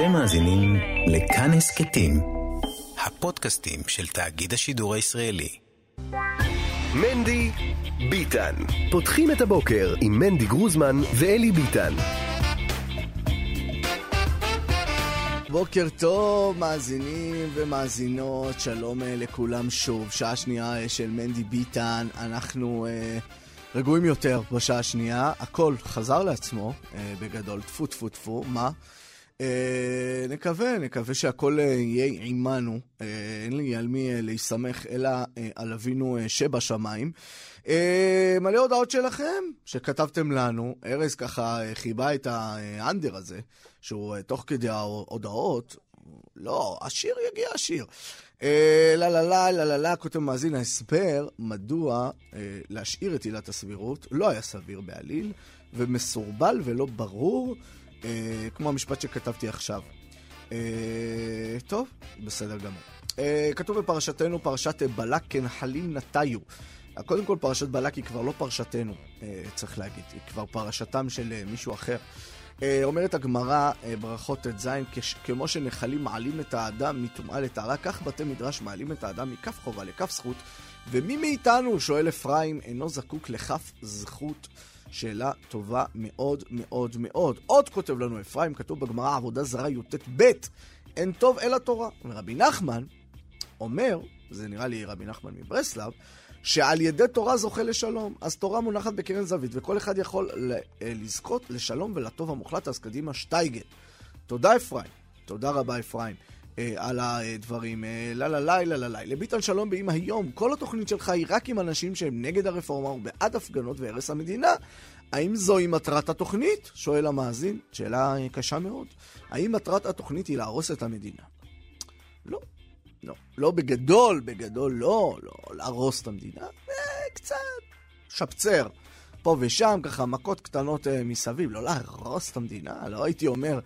אתם מאזינים לכאן הסכתים, הפודקאסטים של תאגיד השידור הישראלי. מנדי ביטן. פותחים את הבוקר עם מנדי גרוזמן ואלי ביטן. בוקר טוב, מאזינים ומאזינות, שלום אה, לכולם שוב. שעה שנייה אה, של מנדי ביטן, אנחנו אה, רגועים יותר בשעה השנייה. הכל חזר לעצמו, אה, בגדול, טפו טפו טפו, מה? אה, נקווה, נקווה שהכל אה, יהיה עימנו. אה, אין לי על מי להסתמך, אלא על אבינו שבשמיים. מלא הודעות שלכם שכתבתם לנו. ארז ככה חיבה את האנדר הזה, שהוא תוך כדי ההודעות. לא, השיר יגיע השיר. לה לה לה לה לה לה, כותב מאזין ההסבר מדוע להשאיר את עילת הסבירות לא היה סביר בעליל, ומסורבל ולא ברור, אה, כמו המשפט שכתבתי עכשיו. אה, טוב, בסדר גמור. אה, כתוב בפרשתנו, פרשת בלק כנחלים נטיו. קודם כל, פרשת בלק היא כבר לא פרשתנו, אה, צריך להגיד, היא כבר פרשתם של אה, מישהו אחר. אה, אומרת הגמרא, אה, ברכות ט"ז, כמו שנחלים מעלים את האדם מטומאה לטהרה, כך בתי מדרש מעלים את האדם מכף חובה לכף זכות. ומי מאיתנו, שואל אפרים, אינו זקוק לכף זכות? שאלה טובה מאוד מאוד מאוד. עוד כותב לנו אפרים, כתוב בגמרא עבודה זרה י"ט-ב, אין טוב אלא תורה. ורבי נחמן אומר, זה נראה לי רבי נחמן מברסלב, שעל ידי תורה זוכה לשלום. אז תורה מונחת בקרן זווית, וכל אחד יכול אה, לזכות לשלום ולטוב המוחלט, אז קדימה שטייגל. תודה אפרים, תודה רבה אפרים. אה, על הדברים. אה, לה לה לה לה לה לה. לביטן שלום באם היום, כל התוכנית שלך היא רק עם אנשים שהם נגד הרפורמה ובעד הפגנות והרס המדינה. האם זוהי מטרת התוכנית? שואל המאזין. שאלה אה, קשה מאוד. האם מטרת התוכנית היא להרוס את המדינה? לא. לא. לא בגדול, בגדול לא, לא להרוס את המדינה. אה, קצת שפצר. פה ושם, ככה מכות קטנות מסביב. לא להרוס את המדינה, לא הייתי אומר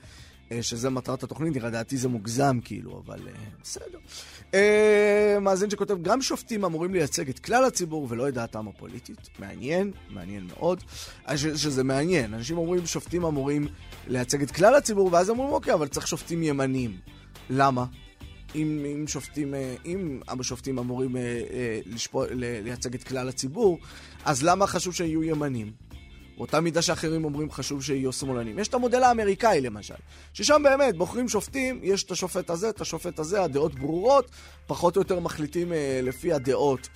שזה מטרת התוכנית, לדעתי זה מוגזם כאילו, אבל אה, בסדר. אה, מאזין שכותב, גם שופטים אמורים לייצג את כלל הציבור ולא את דעתם הפוליטית. מעניין, מעניין מאוד. אה, שזה מעניין, אנשים אומרים שופטים אמורים לייצג את כלל הציבור, ואז אומרים, אוקיי, אבל צריך שופטים ימניים. למה? אם, אם שופטים, אה, אם השופטים אמורים אה, אה, לשפוע, לייצג את כלל הציבור, אז למה חשוב שיהיו ימנים? באותה מידה שאחרים אומרים חשוב שיהיו שמאלנים. יש את המודל האמריקאי למשל, ששם באמת בוחרים שופטים, יש את השופט הזה, את השופט הזה, הדעות ברורות, פחות או יותר מחליטים אה, לפי הדעות.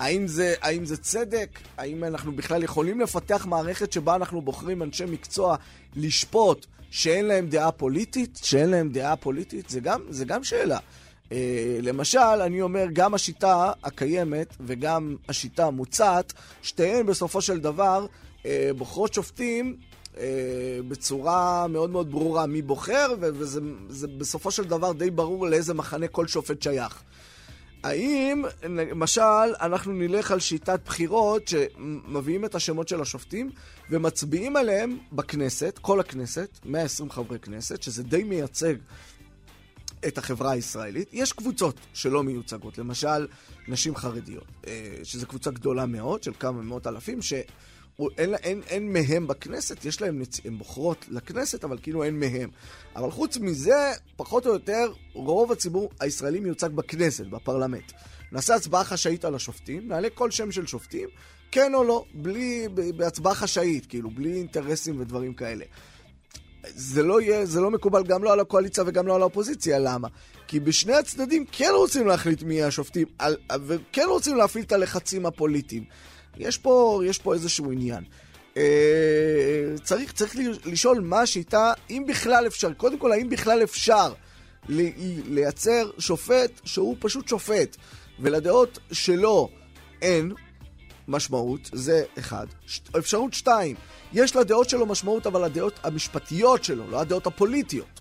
האם זה, האם זה צדק? האם אנחנו בכלל יכולים לפתח מערכת שבה אנחנו בוחרים אנשי מקצוע לשפוט שאין להם דעה פוליטית? שאין להם דעה פוליטית? זה גם, זה גם שאלה. Uh, למשל, אני אומר, גם השיטה הקיימת וגם השיטה המוצעת, שתיהן בסופו של דבר בוחרות שופטים uh, בצורה מאוד מאוד ברורה מי בוחר, וזה זה בסופו של דבר די ברור לאיזה מחנה כל שופט שייך. האם, למשל, אנחנו נלך על שיטת בחירות שמביאים את השמות של השופטים ומצביעים עליהם בכנסת, כל הכנסת, 120 חברי כנסת, שזה די מייצג את החברה הישראלית. יש קבוצות שלא מיוצגות, למשל, נשים חרדיות, אה, שזו קבוצה גדולה מאוד, של כמה מאות אלפים, ש... אין, אין, אין מהם בכנסת, יש להם, נצ... הן בוחרות לכנסת, אבל כאילו אין מהם. אבל חוץ מזה, פחות או יותר, רוב הציבור הישראלי מיוצג בכנסת, בפרלמנט. נעשה הצבעה חשאית על השופטים, נעלה כל שם של שופטים, כן או לא, בלי, בהצבעה חשאית, כאילו, בלי אינטרסים ודברים כאלה. זה לא יהיה, זה לא מקובל גם לא על הקואליציה וגם לא על האופוזיציה, למה? כי בשני הצדדים כן רוצים להחליט מי השופטים, על, וכן רוצים להפעיל את הלחצים הפוליטיים. יש פה, יש פה איזשהו עניין. אה, צריך, צריך לשאול מה השיטה, אם בכלל אפשר, קודם כל, האם בכלל אפשר לייצר שופט שהוא פשוט שופט, ולדעות שלו אין משמעות, זה אחד. אפשרות שתיים, יש לדעות שלו משמעות, אבל הדעות המשפטיות שלו, לא הדעות הפוליטיות.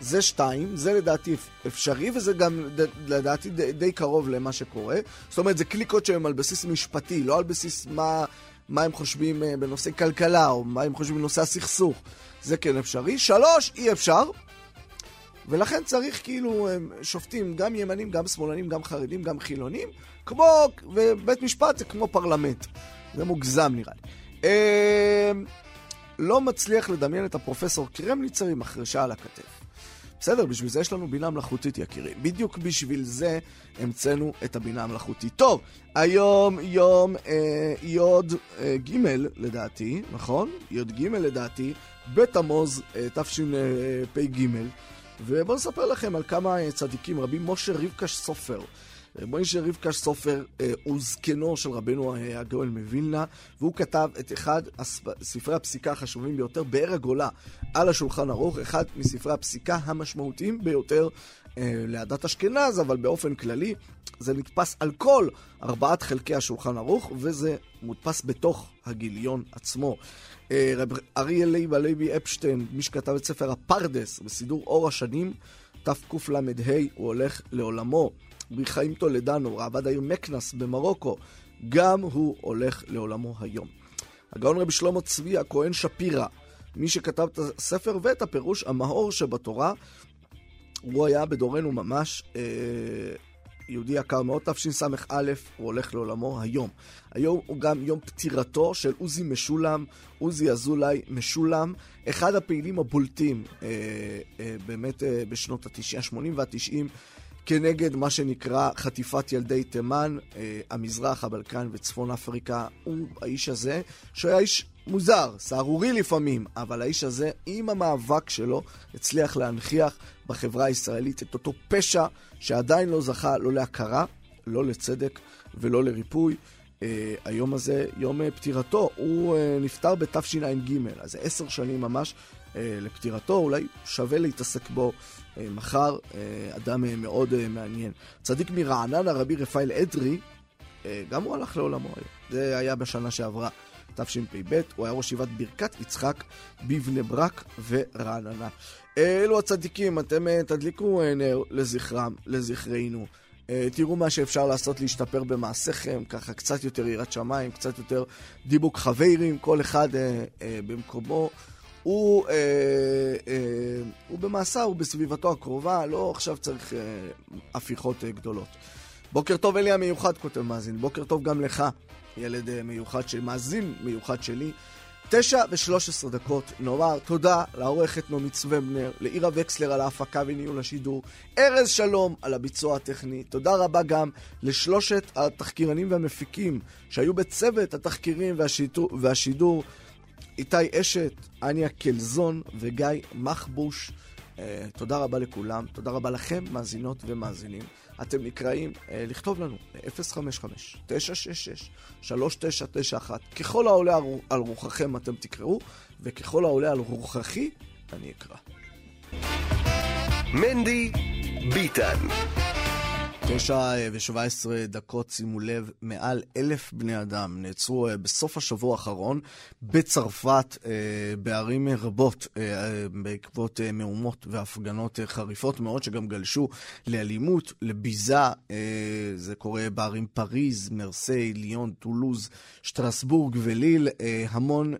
זה שתיים, זה לדעתי אפשרי, וזה גם לדעתי די, די קרוב למה שקורה. זאת אומרת, זה קליקות שהן על בסיס משפטי, לא על בסיס מה, מה הם חושבים בנושא כלכלה, או מה הם חושבים בנושא הסכסוך. זה כן אפשרי. שלוש, אי אפשר. ולכן צריך כאילו שופטים גם ימנים, גם שמאלנים, גם חרדים, גם חילונים, כמו, ובית משפט זה כמו פרלמנט. זה מוגזם נראה לי. אה, לא מצליח לדמיין את הפרופסור קרמניצר עם החרשה על הכתף. בסדר, בשביל זה יש לנו בינה מלאכותית, יקירי. בדיוק בשביל זה המצאנו את הבינה המלאכותית. טוב, היום יום אה, יוד אה, ג' לדעתי, נכון? יוד ג' לדעתי, בתמוז אה, תשפ"ג. ובואו נספר לכם על כמה אה, צדיקים רבים. משה רבקש סופר. מוישה רבקש סופר אה, הוא זקנו של רבנו אה, הגאול מווילנה, והוא כתב את אחד ספרי הפסיקה החשובים ביותר, באר הגולה, על השולחן ערוך, אחד מספרי הפסיקה המשמעותיים ביותר אה, לעדת אשכנז, אבל באופן כללי זה נתפס על כל ארבעת חלקי השולחן ערוך, וזה מודפס בתוך הגיליון עצמו. רב אריה לייבה לייבי אפשטיין, מי שכתב את ספר הפרדס בסידור אור השנים, תקל"ה, הוא הולך לעולמו. מחיים טולדנו, ראב"ד העיר מקנס במרוקו, גם הוא הולך לעולמו היום. הגאון רבי שלמה צבי הכהן שפירא, מי שכתב את הספר ואת הפירוש המאור שבתורה, הוא היה בדורנו ממש אה, יהודי יקר מאוד, תשס"א, הוא הולך לעולמו היום. היום הוא גם יום פטירתו של עוזי משולם, עוזי אזולאי משולם, אחד הפעילים הבולטים אה, אה, באמת אה, בשנות ה-90, ה-80 וה-90 כנגד מה שנקרא חטיפת ילדי תימן, אה, המזרח, הבלקן וצפון אפריקה. הוא האיש הזה, שהוא היה איש מוזר, סהרורי לפעמים, אבל האיש הזה, עם המאבק שלו, הצליח להנכיח בחברה הישראלית את אותו פשע שעדיין לא זכה לא להכרה, לא לצדק ולא לריפוי. Uh, היום הזה, יום uh, פטירתו, הוא uh, נפטר בתשע"ג, אז עשר שנים ממש uh, לפטירתו, אולי שווה להתעסק בו אה, מחר, אה, אדם אה, מאוד מעניין. צדיק מרעננה, רבי רפאל אדרי, גם הוא הלך לעולמו היום. זה היה בשנה שעברה, תשפ"ב, הוא היה ראש ישיבת ברכת יצחק בבני ברק ורעננה. אלו הצדיקים, אתם תדליקו נר לזכרם, לזכרנו. תראו מה שאפשר לעשות להשתפר במעשיכם, ככה קצת יותר יראת שמיים, קצת יותר דיבוק חברים, כל אחד במקומו. הוא, אה, אה, הוא במאסר, הוא בסביבתו הקרובה, לא עכשיו צריך אה, הפיכות אה, גדולות. בוקר טוב אלי המיוחד, כותב מאזין. בוקר טוב גם לך, ילד אה, מיוחד של מאזין מיוחד שלי. תשע ושלוש עשרה דקות, נאמר תודה לעורכת נעמי צוובנר, לאירה וקסלר על ההפקה וניהול השידור, ארז שלום על הביצוע הטכני, תודה רבה גם לשלושת התחקירנים והמפיקים שהיו בצוות התחקירים והשידור, והשידור איתי אשת, אניה קלזון וגיא מחבוש. Uh, תודה רבה לכולם, תודה רבה לכם, מאזינות ומאזינים. אתם נקראים uh, לכתוב לנו, 055-966-3991. ככל העולה על רוחכם אתם תקראו, וככל העולה על רוחכי אני אקרא. מנדי ביטן תשע אה, ושבע עשרה דקות, שימו לב, מעל אלף בני אדם נעצרו אה, בסוף השבוע האחרון בצרפת, אה, בערים רבות, בעקבות מהומות והפגנות חריפות מאוד, שגם גלשו לאלימות, לביזה. זה קורה בערים פריז, מרסיי, ליון, טולוז, שטרסבורג וליל. המון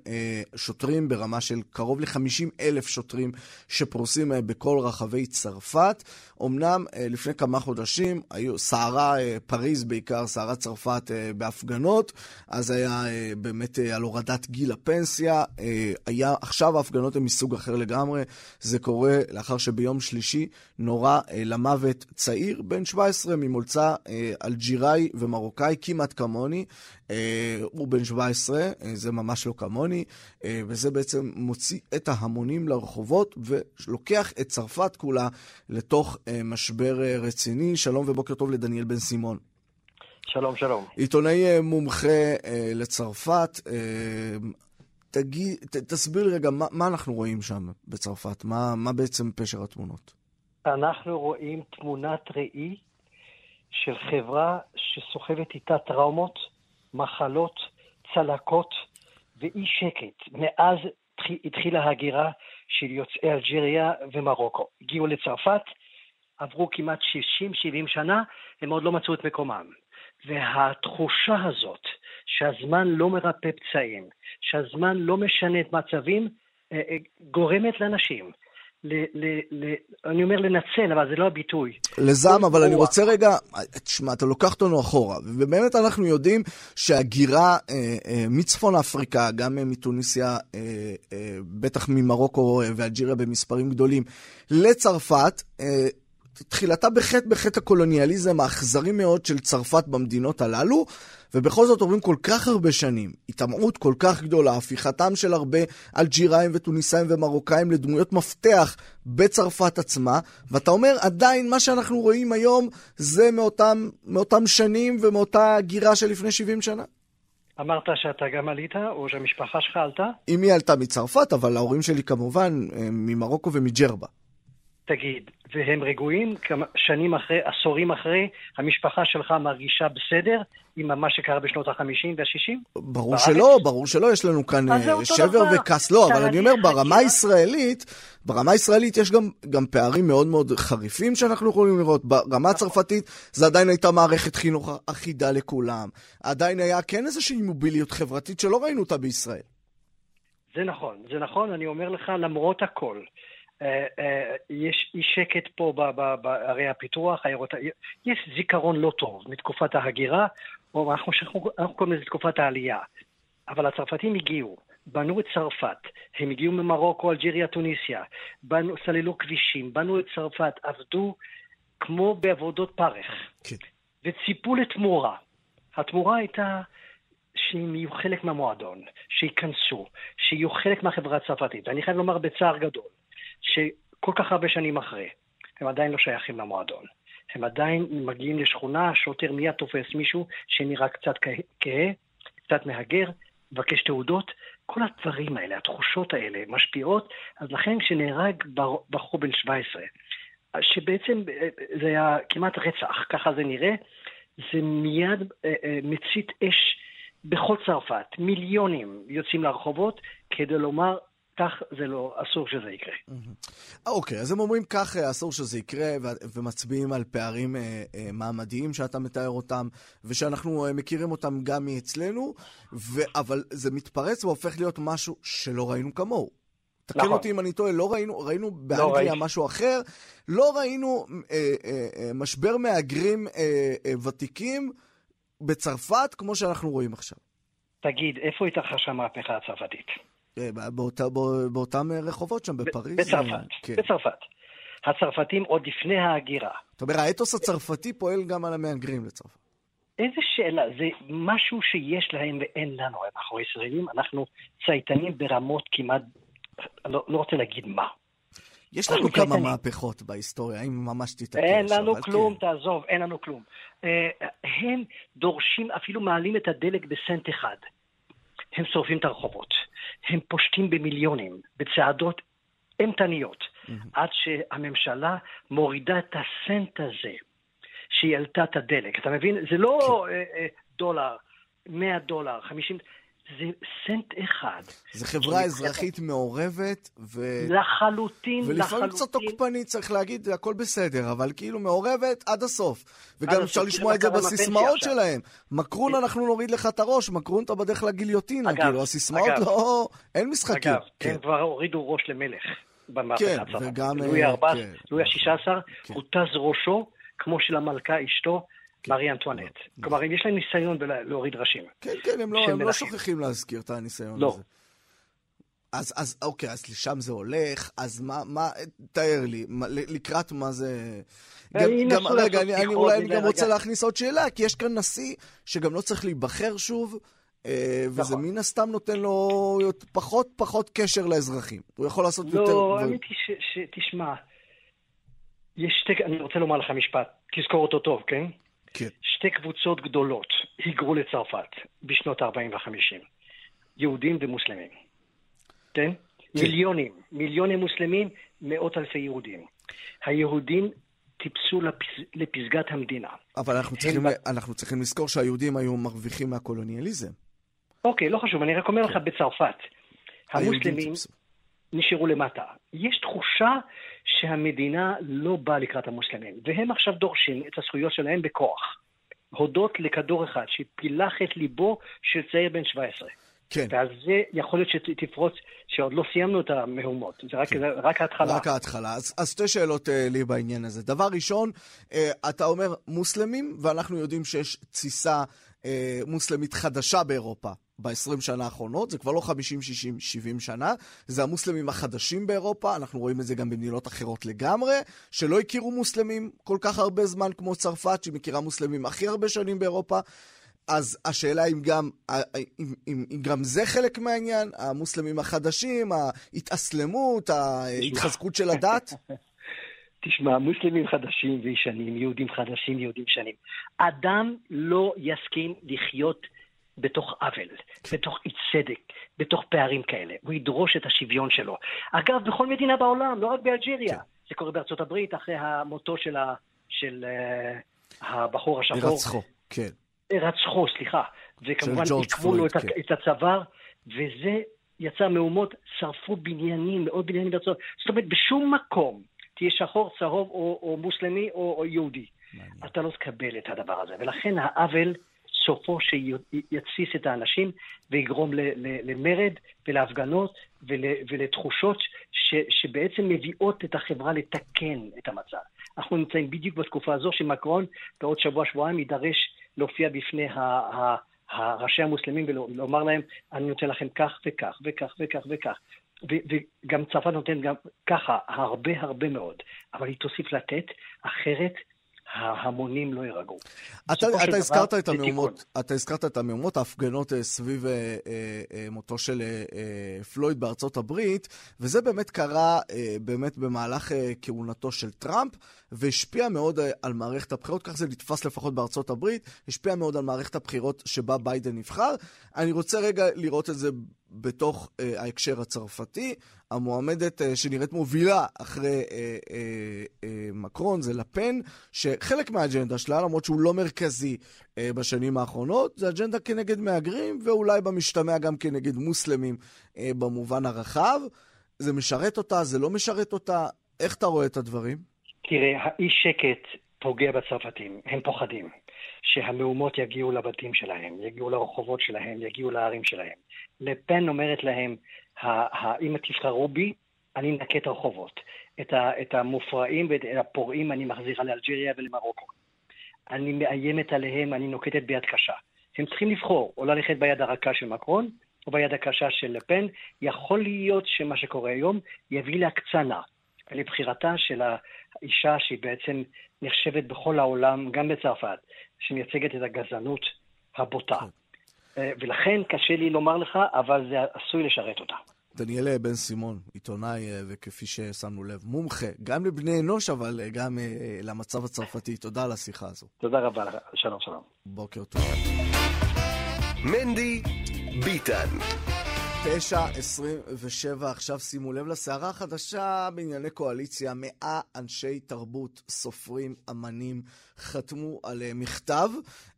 שוטרים ברמה של קרוב ל-50 אלף שוטרים שפרוסים בכל רחבי צרפת. אמנם לפני כמה חודשים היו סערה, אה, פריז בעיקר, סערת צרפת אה, בהפגנות, אז היה אה, באמת על הורדת גיל הפנסיה. היה, עכשיו ההפגנות הן מסוג אחר לגמרי. זה קורה לאחר שביום שלישי נורה למוות צעיר, בן 17, ממולצה אלג'יראי ומרוקאי, כמעט כמוני. הוא בן 17, זה ממש לא כמוני, וזה בעצם מוציא את ההמונים לרחובות ולוקח את צרפת כולה לתוך משבר רציני. שלום ובוקר בוקר טוב לדניאל בן סימון. שלום, שלום. עיתונאי אה, מומחה אה, לצרפת, אה, תגיד, ת, תסביר רגע, מה, מה אנחנו רואים שם בצרפת? מה, מה בעצם פשר התמונות? אנחנו רואים תמונת ראי של חברה שסוחבת איתה טראומות, מחלות, צלקות ואי שקט. מאז התחילה ההגירה של יוצאי אלג'יריה ומרוקו. הגיעו לצרפת, עברו כמעט 60-70 שנה, הם עוד לא מצאו את מקומם. והתחושה הזאת שהזמן לא מרפא פצעים, שהזמן לא משנה את מצבים, אה, אה, גורמת לאנשים ל, ל, ל, אני אומר לנצל, אבל זה לא הביטוי. לזעם, אבל אני רוצה רגע, תשמע, אתה לוקח אותנו אחורה, ובאמת אנחנו יודעים שהגירה אה, אה, מצפון אפריקה, גם אה, מתוניסיה, אה, אה, בטח ממרוקו ואלג'יריה במספרים גדולים, לצרפת, אה, תחילתה בחטא בחטא הקולוניאליזם האכזרי מאוד של צרפת במדינות הללו, ובכל זאת עוברים כל כך הרבה שנים, התעמרות כל כך גדולה, הפיכתם של הרבה אלג'יראים וטוניסאים ומרוקאים לדמויות מפתח בצרפת עצמה, ואתה אומר, עדיין מה שאנחנו רואים היום זה מאותם, מאותם שנים ומאותה גירה של לפני 70 שנה? אמרת שאתה גם עלית, או שהמשפחה שלך עלתה? אמי עלתה מצרפת, אבל ההורים שלי כמובן ממרוקו ומג'רבה. תגיד, והם רגועים כמה שנים אחרי, עשורים אחרי, המשפחה שלך מרגישה בסדר עם מה שקרה בשנות ה-50 וה-60? ברור בארץ? שלא, ברור שלא, יש לנו כאן אה, שבר וכעס. לא, אבל אני אומר, ברמה הישראלית, ברמה הישראלית יש גם, גם פערים מאוד מאוד חריפים שאנחנו יכולים לראות. ברמה הצרפתית זה עדיין הייתה מערכת חינוך אחידה לכולם. עדיין היה כן איזושהי מוביליות חברתית שלא ראינו אותה בישראל. זה נכון, זה נכון, אני אומר לך, למרות הכל. אה, אה, יש אי שקט פה בערי הפיתוח, עיירות, יש זיכרון לא טוב מתקופת ההגירה, או אנחנו, אנחנו קוראים לזה תקופת העלייה. אבל הצרפתים הגיעו, בנו את צרפת, הם הגיעו ממרוקו, אלג'יריה, טוניסיה, בנו, סללו כבישים, בנו את צרפת, עבדו כמו בעבודות פרך, כן. וציפו לתמורה. התמורה הייתה שהם יהיו חלק מהמועדון, שייכנסו, שיהיו חלק מהחברה הצרפתית. ואני חייב לומר בצער גדול, שכל כך הרבה שנים אחרי, הם עדיין לא שייכים למועדון. הם עדיין מגיעים לשכונה, השוטר מיד תופס מישהו שנראה קצת כהה, קצת מהגר, מבקש תעודות. כל הדברים האלה, התחושות האלה, משפיעות. אז לכן כשנהרג בחור בן 17, שבעצם אה, זה היה כמעט רצח, ככה זה נראה, זה מיד אה, אה, מצית אש בכל צרפת. מיליונים יוצאים לרחובות כדי לומר כך זה לא, אסור שזה יקרה. אוקיי, אז הם אומרים כך, אה, אסור שזה יקרה, ומצביעים על פערים אה, אה, מעמדיים שאתה מתאר אותם, ושאנחנו מכירים אותם גם מאצלנו, אבל זה מתפרץ והופך להיות משהו שלא ראינו כמוהו. תקן נכון. אותי אם אני טועה, לא ראינו, ראינו לא באנגליה לא משהו אחר, לא ראינו אה, אה, אה, משבר מהגרים אה, אה, ותיקים בצרפת כמו שאנחנו רואים עכשיו. תגיד, איפה התרחשה המהפכה הצרפתית? אה, באותה, באותם רחובות שם בפריז. בצרפת, כן. בצרפת. הצרפתים עוד לפני ההגירה. זאת אומרת, האתוס הצרפתי פועל גם על המהגרים לצרפת. איזה שאלה, זה משהו שיש להם ואין לנו. אנחנו ישראלים, אנחנו צייתנים ברמות כמעט, לא, לא רוצה להגיד מה. יש לנו כמה צייתנים. מהפכות בהיסטוריה, אם ממש תתעקש. אין לנו כלום, כן. תעזוב, אין לנו כלום. אה, הם דורשים, אפילו מעלים את הדלק בסנט אחד. הם שורפים את הרחובות. הם פושטים במיליונים, בצעדות אימתניות, mm-hmm. עד שהממשלה מורידה את הסנט הזה, שהיא העלתה את הדלק. אתה מבין? זה לא כן. אה, אה, דולר, 100 דולר, 50... זה סנט אחד. זה חברה אזרחית מעורבת, ו... לחלוטין, ולפעמים לחלוטין. ולפעמים קצת תוקפנית, צריך להגיד, הכל בסדר, אבל כאילו מעורבת עד הסוף. וגם אפשר לשמוע את זה בסיסמאות שלהם. מקרון, אנחנו נוריד לך את הראש, מקרון אתה בדרך לגיליוטינה, אגב, כאילו, הסיסמאות אגב, לא... אין משחקים. אגב, כן. הם כבר הורידו ראש למלך במהפכה כן, וגם... לואי ה-14, אה, כן, ה-16, כן. הותז ראשו, כמו של המלכה אשתו. מארי אנטואנט. כלומר, יש להם ניסיון להוריד ראשים. כן, כן, הם לא, הם לא שוכחים להזכיר את הניסיון לא. הזה. אז, אז אוקיי, אז לשם זה הולך, אז מה, מה, תאר לי, מה, לקראת מה זה... גם, גם רגע, אני, אני אולי אני גם. רוצה להכניס עוד שאלה, כי יש כאן נשיא שגם לא צריך להיבחר שוב, אה, וזה נכון. מן הסתם נותן לו פחות פחות קשר לאזרחים. הוא יכול לעשות לא, יותר... לא, האמת היא שתשמע, יש שתי... אני רוצה לומר לך משפט, תזכור אותו טוב, כן? כן. שתי קבוצות גדולות היגרו לצרפת בשנות ה-40 וה-50, יהודים ומוסלמים. כן? כן? מיליונים, מיליוני מוסלמים, מאות אלפי יהודים. היהודים טיפסו לפס... לפסגת המדינה. אבל אנחנו צריכים, הם... אנחנו צריכים לזכור שהיהודים היו מרוויחים מהקולוניאליזם. אוקיי, לא חשוב, אני רק אומר כן. לך בצרפת. המוסלמים נשארו למטה. יש תחושה שהמדינה לא באה לקראת המוסלמים, והם עכשיו דורשים את הזכויות שלהם בכוח. הודות לכדור אחד שפילח את ליבו של צעיר בן 17. כן. ואז זה יכול להיות שתפרוץ, שעוד לא סיימנו את המהומות, זה רק, כן. זה רק ההתחלה. רק ההתחלה. אז, אז שתי שאלות uh, לי בעניין הזה. דבר ראשון, uh, אתה אומר מוסלמים, ואנחנו יודעים שיש תסיסה uh, מוסלמית חדשה באירופה. ב-20 שנה האחרונות, זה כבר לא 50, 60, 70 שנה, זה המוסלמים החדשים באירופה, אנחנו רואים את זה גם במדינות אחרות לגמרי, שלא הכירו מוסלמים כל כך הרבה זמן כמו צרפת, שהיא מכירה מוסלמים הכי הרבה שנים באירופה. אז השאלה אם גם, אם, אם, אם גם זה חלק מהעניין, המוסלמים החדשים, ההתאסלמות, ההתחזקות של הדת? תשמע, מוסלמים חדשים וישנים, יהודים חדשים, יהודים שנים. אדם לא יסכים לחיות בתוך עוול, כן. בתוך אי צדק, בתוך פערים כאלה. הוא ידרוש את השוויון שלו. אגב, בכל מדינה בעולם, לא רק באלג'יריה. כן. זה קורה בארצות הברית אחרי המותו של, ה, של uh, הבחור השחור. הירצחו, כן. הירצחו, סליחה. וכמובן עיכבו לו כן. את הצוואר, וזה יצר מהומות, שרפו בניינים, מאות בניינים בארצות. זאת אומרת, בשום מקום תהיה שחור, צהוב או, או מוסלמי או, או יהודי. מעניין. אתה לא תקבל את הדבר הזה. ולכן העוול... סופו שיתסיס את האנשים ויגרום למרד ולהפגנות ולתחושות ש, שבעצם מביאות את החברה לתקן את המצב. אנחנו נמצאים בדיוק בתקופה הזו שמקרון בעוד שבוע-שבועיים יידרש להופיע בפני ה... ה הראשי המוסלמים ולומר להם, אני נותן לכם כך וכך וכך וכך וכך. וגם צרפת נותן גם ככה הרבה הרבה מאוד, אבל היא תוסיף לתת, אחרת ההמונים לא יירגעו. אתה, אתה הזכרת את המהומות, אתה הזכרת את המהומות, ההפגנות אה, סביב אה, אה, מותו של אה, פלויד בארצות הברית, וזה באמת קרה אה, באמת במהלך אה, כהונתו של טראמפ, והשפיע מאוד אה, על מערכת הבחירות, כך זה נתפס לפחות בארצות הברית, השפיע מאוד על מערכת הבחירות שבה ביידן נבחר. אני רוצה רגע לראות את זה בתוך אה, ההקשר הצרפתי. המועמדת אה, שנראית מובילה אחרי אה, אה, אה, מקרון זה לפן, שחלק מהאג'נדה שלה, למרות שהוא לא מרכזי אה, בשנים האחרונות, זה אג'נדה כנגד מהגרים, ואולי במשתמע גם כנגד מוסלמים אה, במובן הרחב. זה משרת אותה, זה לא משרת אותה? איך אתה רואה את הדברים? תראה, האי שקט פוגע בצרפתים, הם פוחדים. שהמהומות יגיעו לבתים שלהם, יגיעו לרחובות שלהם, יגיעו לערים שלהם. לפן אומרת להם, אם תבחרו בי, אני אנקה את הרחובות. את, ה, את המופרעים ואת הפורעים אני מחזירה לאלג'יריה ולמרוקו. אני מאיימת עליהם, אני נוקטת ביד קשה. הם צריכים לבחור, או ללכת ביד הרכה של מקרון, או ביד הקשה של לפן. יכול להיות שמה שקורה היום יביא להקצנה, לבחירתה של האישה שהיא בעצם נחשבת בכל העולם, גם בצרפת, שמייצגת את הגזענות הבוטה. כן. אה, ולכן קשה לי לומר לך, אבל זה עשוי לשרת אותה. דניאל בן סימון, עיתונאי, אה, וכפי ששמנו לב, מומחה, גם לבני אנוש, אבל אה, גם למצב הצרפתי. תודה על השיחה הזו. תודה רבה לך, שלום, שלום. בוקר טוב. מנדי ביטן. 9.27, עכשיו שימו לב לסערה החדשה בענייני קואליציה. מאה אנשי תרבות, סופרים, אמנים, חתמו על אה, מכתב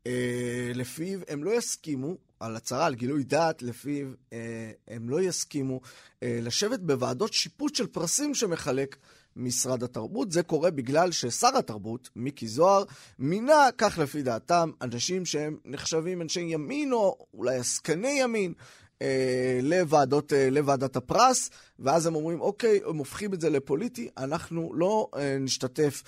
אה, לפיו הם לא יסכימו, על הצהרה, על גילוי דעת, לפיו אה, הם לא יסכימו אה, לשבת בוועדות שיפוט של פרסים שמחלק משרד התרבות. זה קורה בגלל ששר התרבות, מיקי זוהר, מינה, כך לפי דעתם, אנשים שהם נחשבים אנשי ימין או אולי עסקני ימין. אה, לוועדות, אה, לוועדת הפרס, ואז הם אומרים, אוקיי, הם הופכים את זה לפוליטי, אנחנו לא אה, נשתתף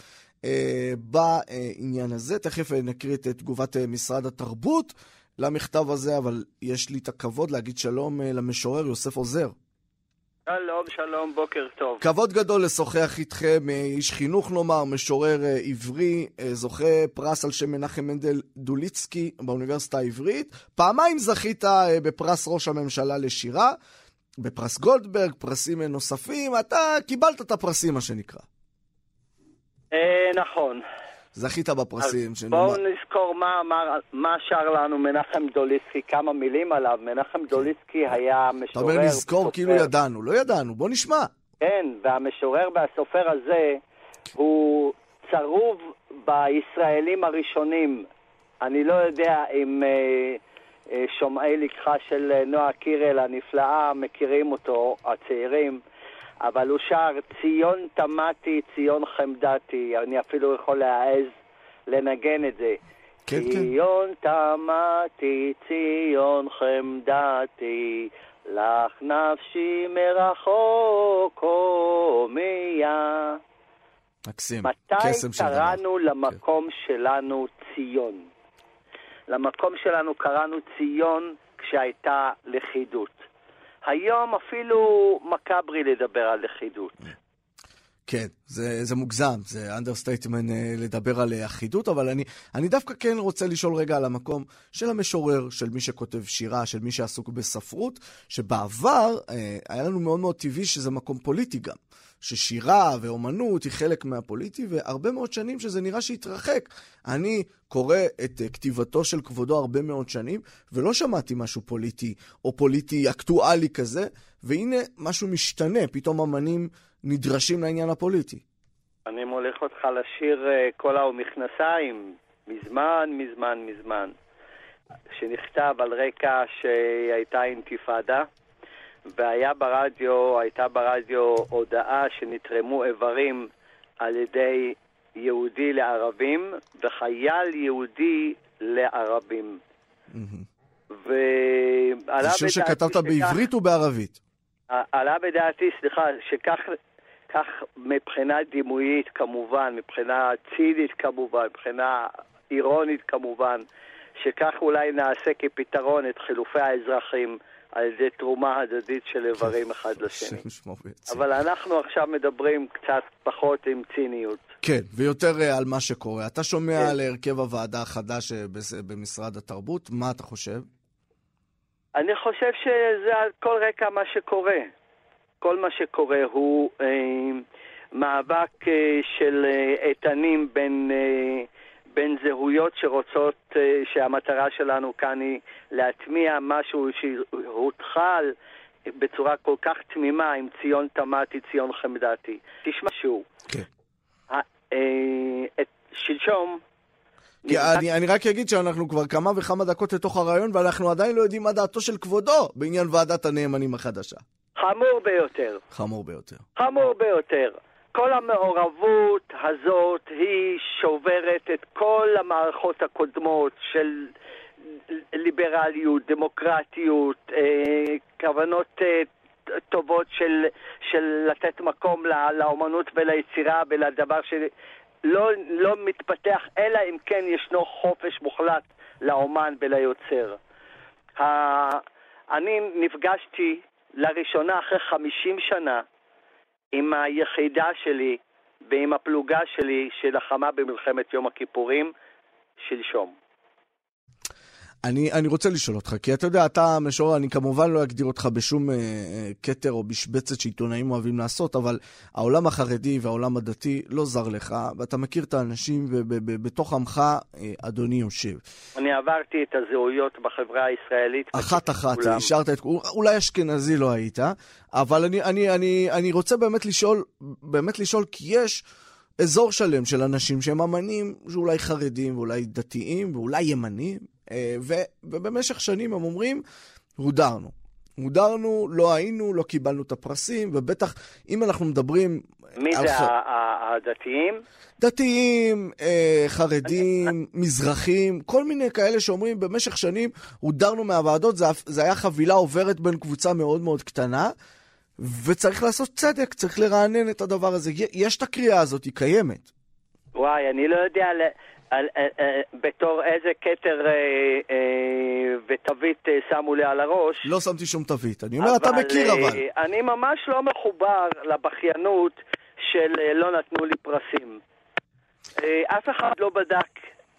אה, בעניין הזה. תכף אה, נקריא את תגובת אה, משרד התרבות למכתב הזה, אבל יש לי את הכבוד להגיד שלום אה, למשורר יוסף עוזר. שלום, שלום, בוקר טוב. כבוד גדול לשוחח איתכם, אה, איש חינוך נאמר, משורר אה, עברי, אה, זוכה פרס על שם מנחם מנדל דוליצקי באוניברסיטה העברית. פעמיים זכית בפרס ראש הממשלה לשירה, בפרס גולדברג, פרסים נוספים, אתה קיבלת את הפרסים, מה שנקרא. נכון. זכית בפרסים. אז בואו נזכור מה, מה, מה שר לנו מנחם דוליסקי, כמה מילים עליו. מנחם דוליסקי היה משורר... אתה אומר נזכור כאילו ידענו. לא ידענו, בוא נשמע. כן, והמשורר והסופר הזה הוא צרוב בישראלים הראשונים. אני לא יודע אם אה, אה, שומעי לקחה של אה, נועה קירל הנפלאה מכירים אותו, הצעירים. אבל הוא שר ציון תמתי, ציון חמדתי, אני אפילו יכול להעז לנגן את זה. כן, כן. ציון תמתי, ציון חמדתי, לך נפשי מרחוק הומיה. מקסים. מתי קסם של דבר. קראנו למקום שלנו ציון? למקום שלנו קראנו ציון כשהייתה לכידות. היום אפילו מקאברי לדבר על לכידות. כן, זה, זה מוגזם, זה understatement לדבר על אה, אחידות, אבל אני, אני דווקא כן רוצה לשאול רגע על המקום של המשורר, של מי שכותב שירה, של מי שעסוק בספרות, שבעבר אה, היה לנו מאוד מאוד טבעי שזה מקום פוליטי גם. ששירה ואומנות היא חלק מהפוליטי, והרבה מאוד שנים שזה נראה שהתרחק. אני קורא את אה, כתיבתו של כבודו הרבה מאוד שנים, ולא שמעתי משהו פוליטי או פוליטי אקטואלי כזה, והנה משהו משתנה, פתאום אמנים נדרשים לעניין הפוליטי. אני מוליך אותך לשיר אה, קולה ומכנסיים, מזמן, מזמן, מזמן, שנכתב על רקע שהייתה אינתיפאדה, והיה ברדיו, הייתה ברדיו הודעה שנתרמו איברים על ידי יהודי לערבים וחייל יהודי לערבים. ועלה זה שיר שכתבת בעברית ובערבית. עלה בדעתי, סליחה, שכך כך מבחינה דימויית כמובן, מבחינה צינית כמובן, מבחינה אירונית כמובן, שכך אולי נעשה כפתרון את חילופי האזרחים על ידי תרומה הדדית של איברים אחד לשני. ישמור ויציל. אבל אנחנו עכשיו מדברים קצת פחות עם ציניות. כן, ויותר אה, על מה שקורה. אתה שומע כן. על הרכב הוועדה החדש אה, בס- במשרד התרבות, מה אתה חושב? אני חושב שזה על כל רקע מה שקורה. כל מה שקורה הוא אה, מאבק אה, של אה, איתנים בין, אה, בין זהויות שרוצות, אה, שהמטרה שלנו כאן היא להטמיע משהו שהותחל בצורה כל כך תמימה עם ציון תמתי, ציון חמדתי. תשמע שהוא. כן. אה, את, שלשום... כי אני, אני רק אגיד שאנחנו כבר כמה וכמה דקות לתוך הרעיון, ואנחנו עדיין לא יודעים מה דעתו של כבודו בעניין ועדת הנאמנים החדשה. חמור ביותר. חמור ביותר. חמור ביותר. כל המעורבות הזאת היא שוברת את כל המערכות הקודמות של ליברליות, דמוקרטיות, אה, כוונות אה, טובות של, של לתת מקום ל- לאומנות וליצירה ולדבר שלא לא מתפתח, אלא אם כן ישנו חופש מוחלט לאומן וליוצר. ה- אני נפגשתי לראשונה אחרי 50 שנה עם היחידה שלי ועם הפלוגה שלי שלחמה במלחמת יום הכיפורים שלשום. אני, אני רוצה לשאול אותך, כי אתה יודע, אתה משורר, אני כמובן לא אגדיר אותך בשום אה, אה, כתר או משבצת שעיתונאים אוהבים לעשות, אבל העולם החרדי והעולם הדתי לא זר לך, ואתה מכיר את האנשים, ובתוך עמך אה, אדוני יושב. אני עברתי את הזהויות בחברה הישראלית. אחת-אחת. השארת את... אולי אשכנזי לא היית, אבל אני, אני, אני, אני רוצה באמת לשאול, באמת לשאול, כי יש אזור שלם של אנשים שהם אמנים שאולי חרדים ואולי דתיים ואולי ימנים, אה, ו, ובמשך שנים הם אומרים, הודרנו. הודרנו, לא היינו, לא קיבלנו את הפרסים, ובטח אם אנחנו מדברים... מי זה ח- הדתיים? דתיים, אה, חרדים, מזרחים, כל מיני כאלה שאומרים במשך שנים הודרנו מהוועדות, זה, זה היה חבילה עוברת בין קבוצה מאוד מאוד קטנה, וצריך לעשות צדק, צריך לרענן את הדבר הזה. יש את הקריאה הזאת, היא קיימת. וואי, אני לא יודע על, על, על, בתור איזה כתר אה, אה, ותווית אה, שמו לי על הראש. לא שמתי שום תווית. אני אומר, אתה מכיר אה, אבל. אני ממש לא מחובר לבכיינות של אה, לא נתנו לי פרסים. אה, אף אחד לא בדק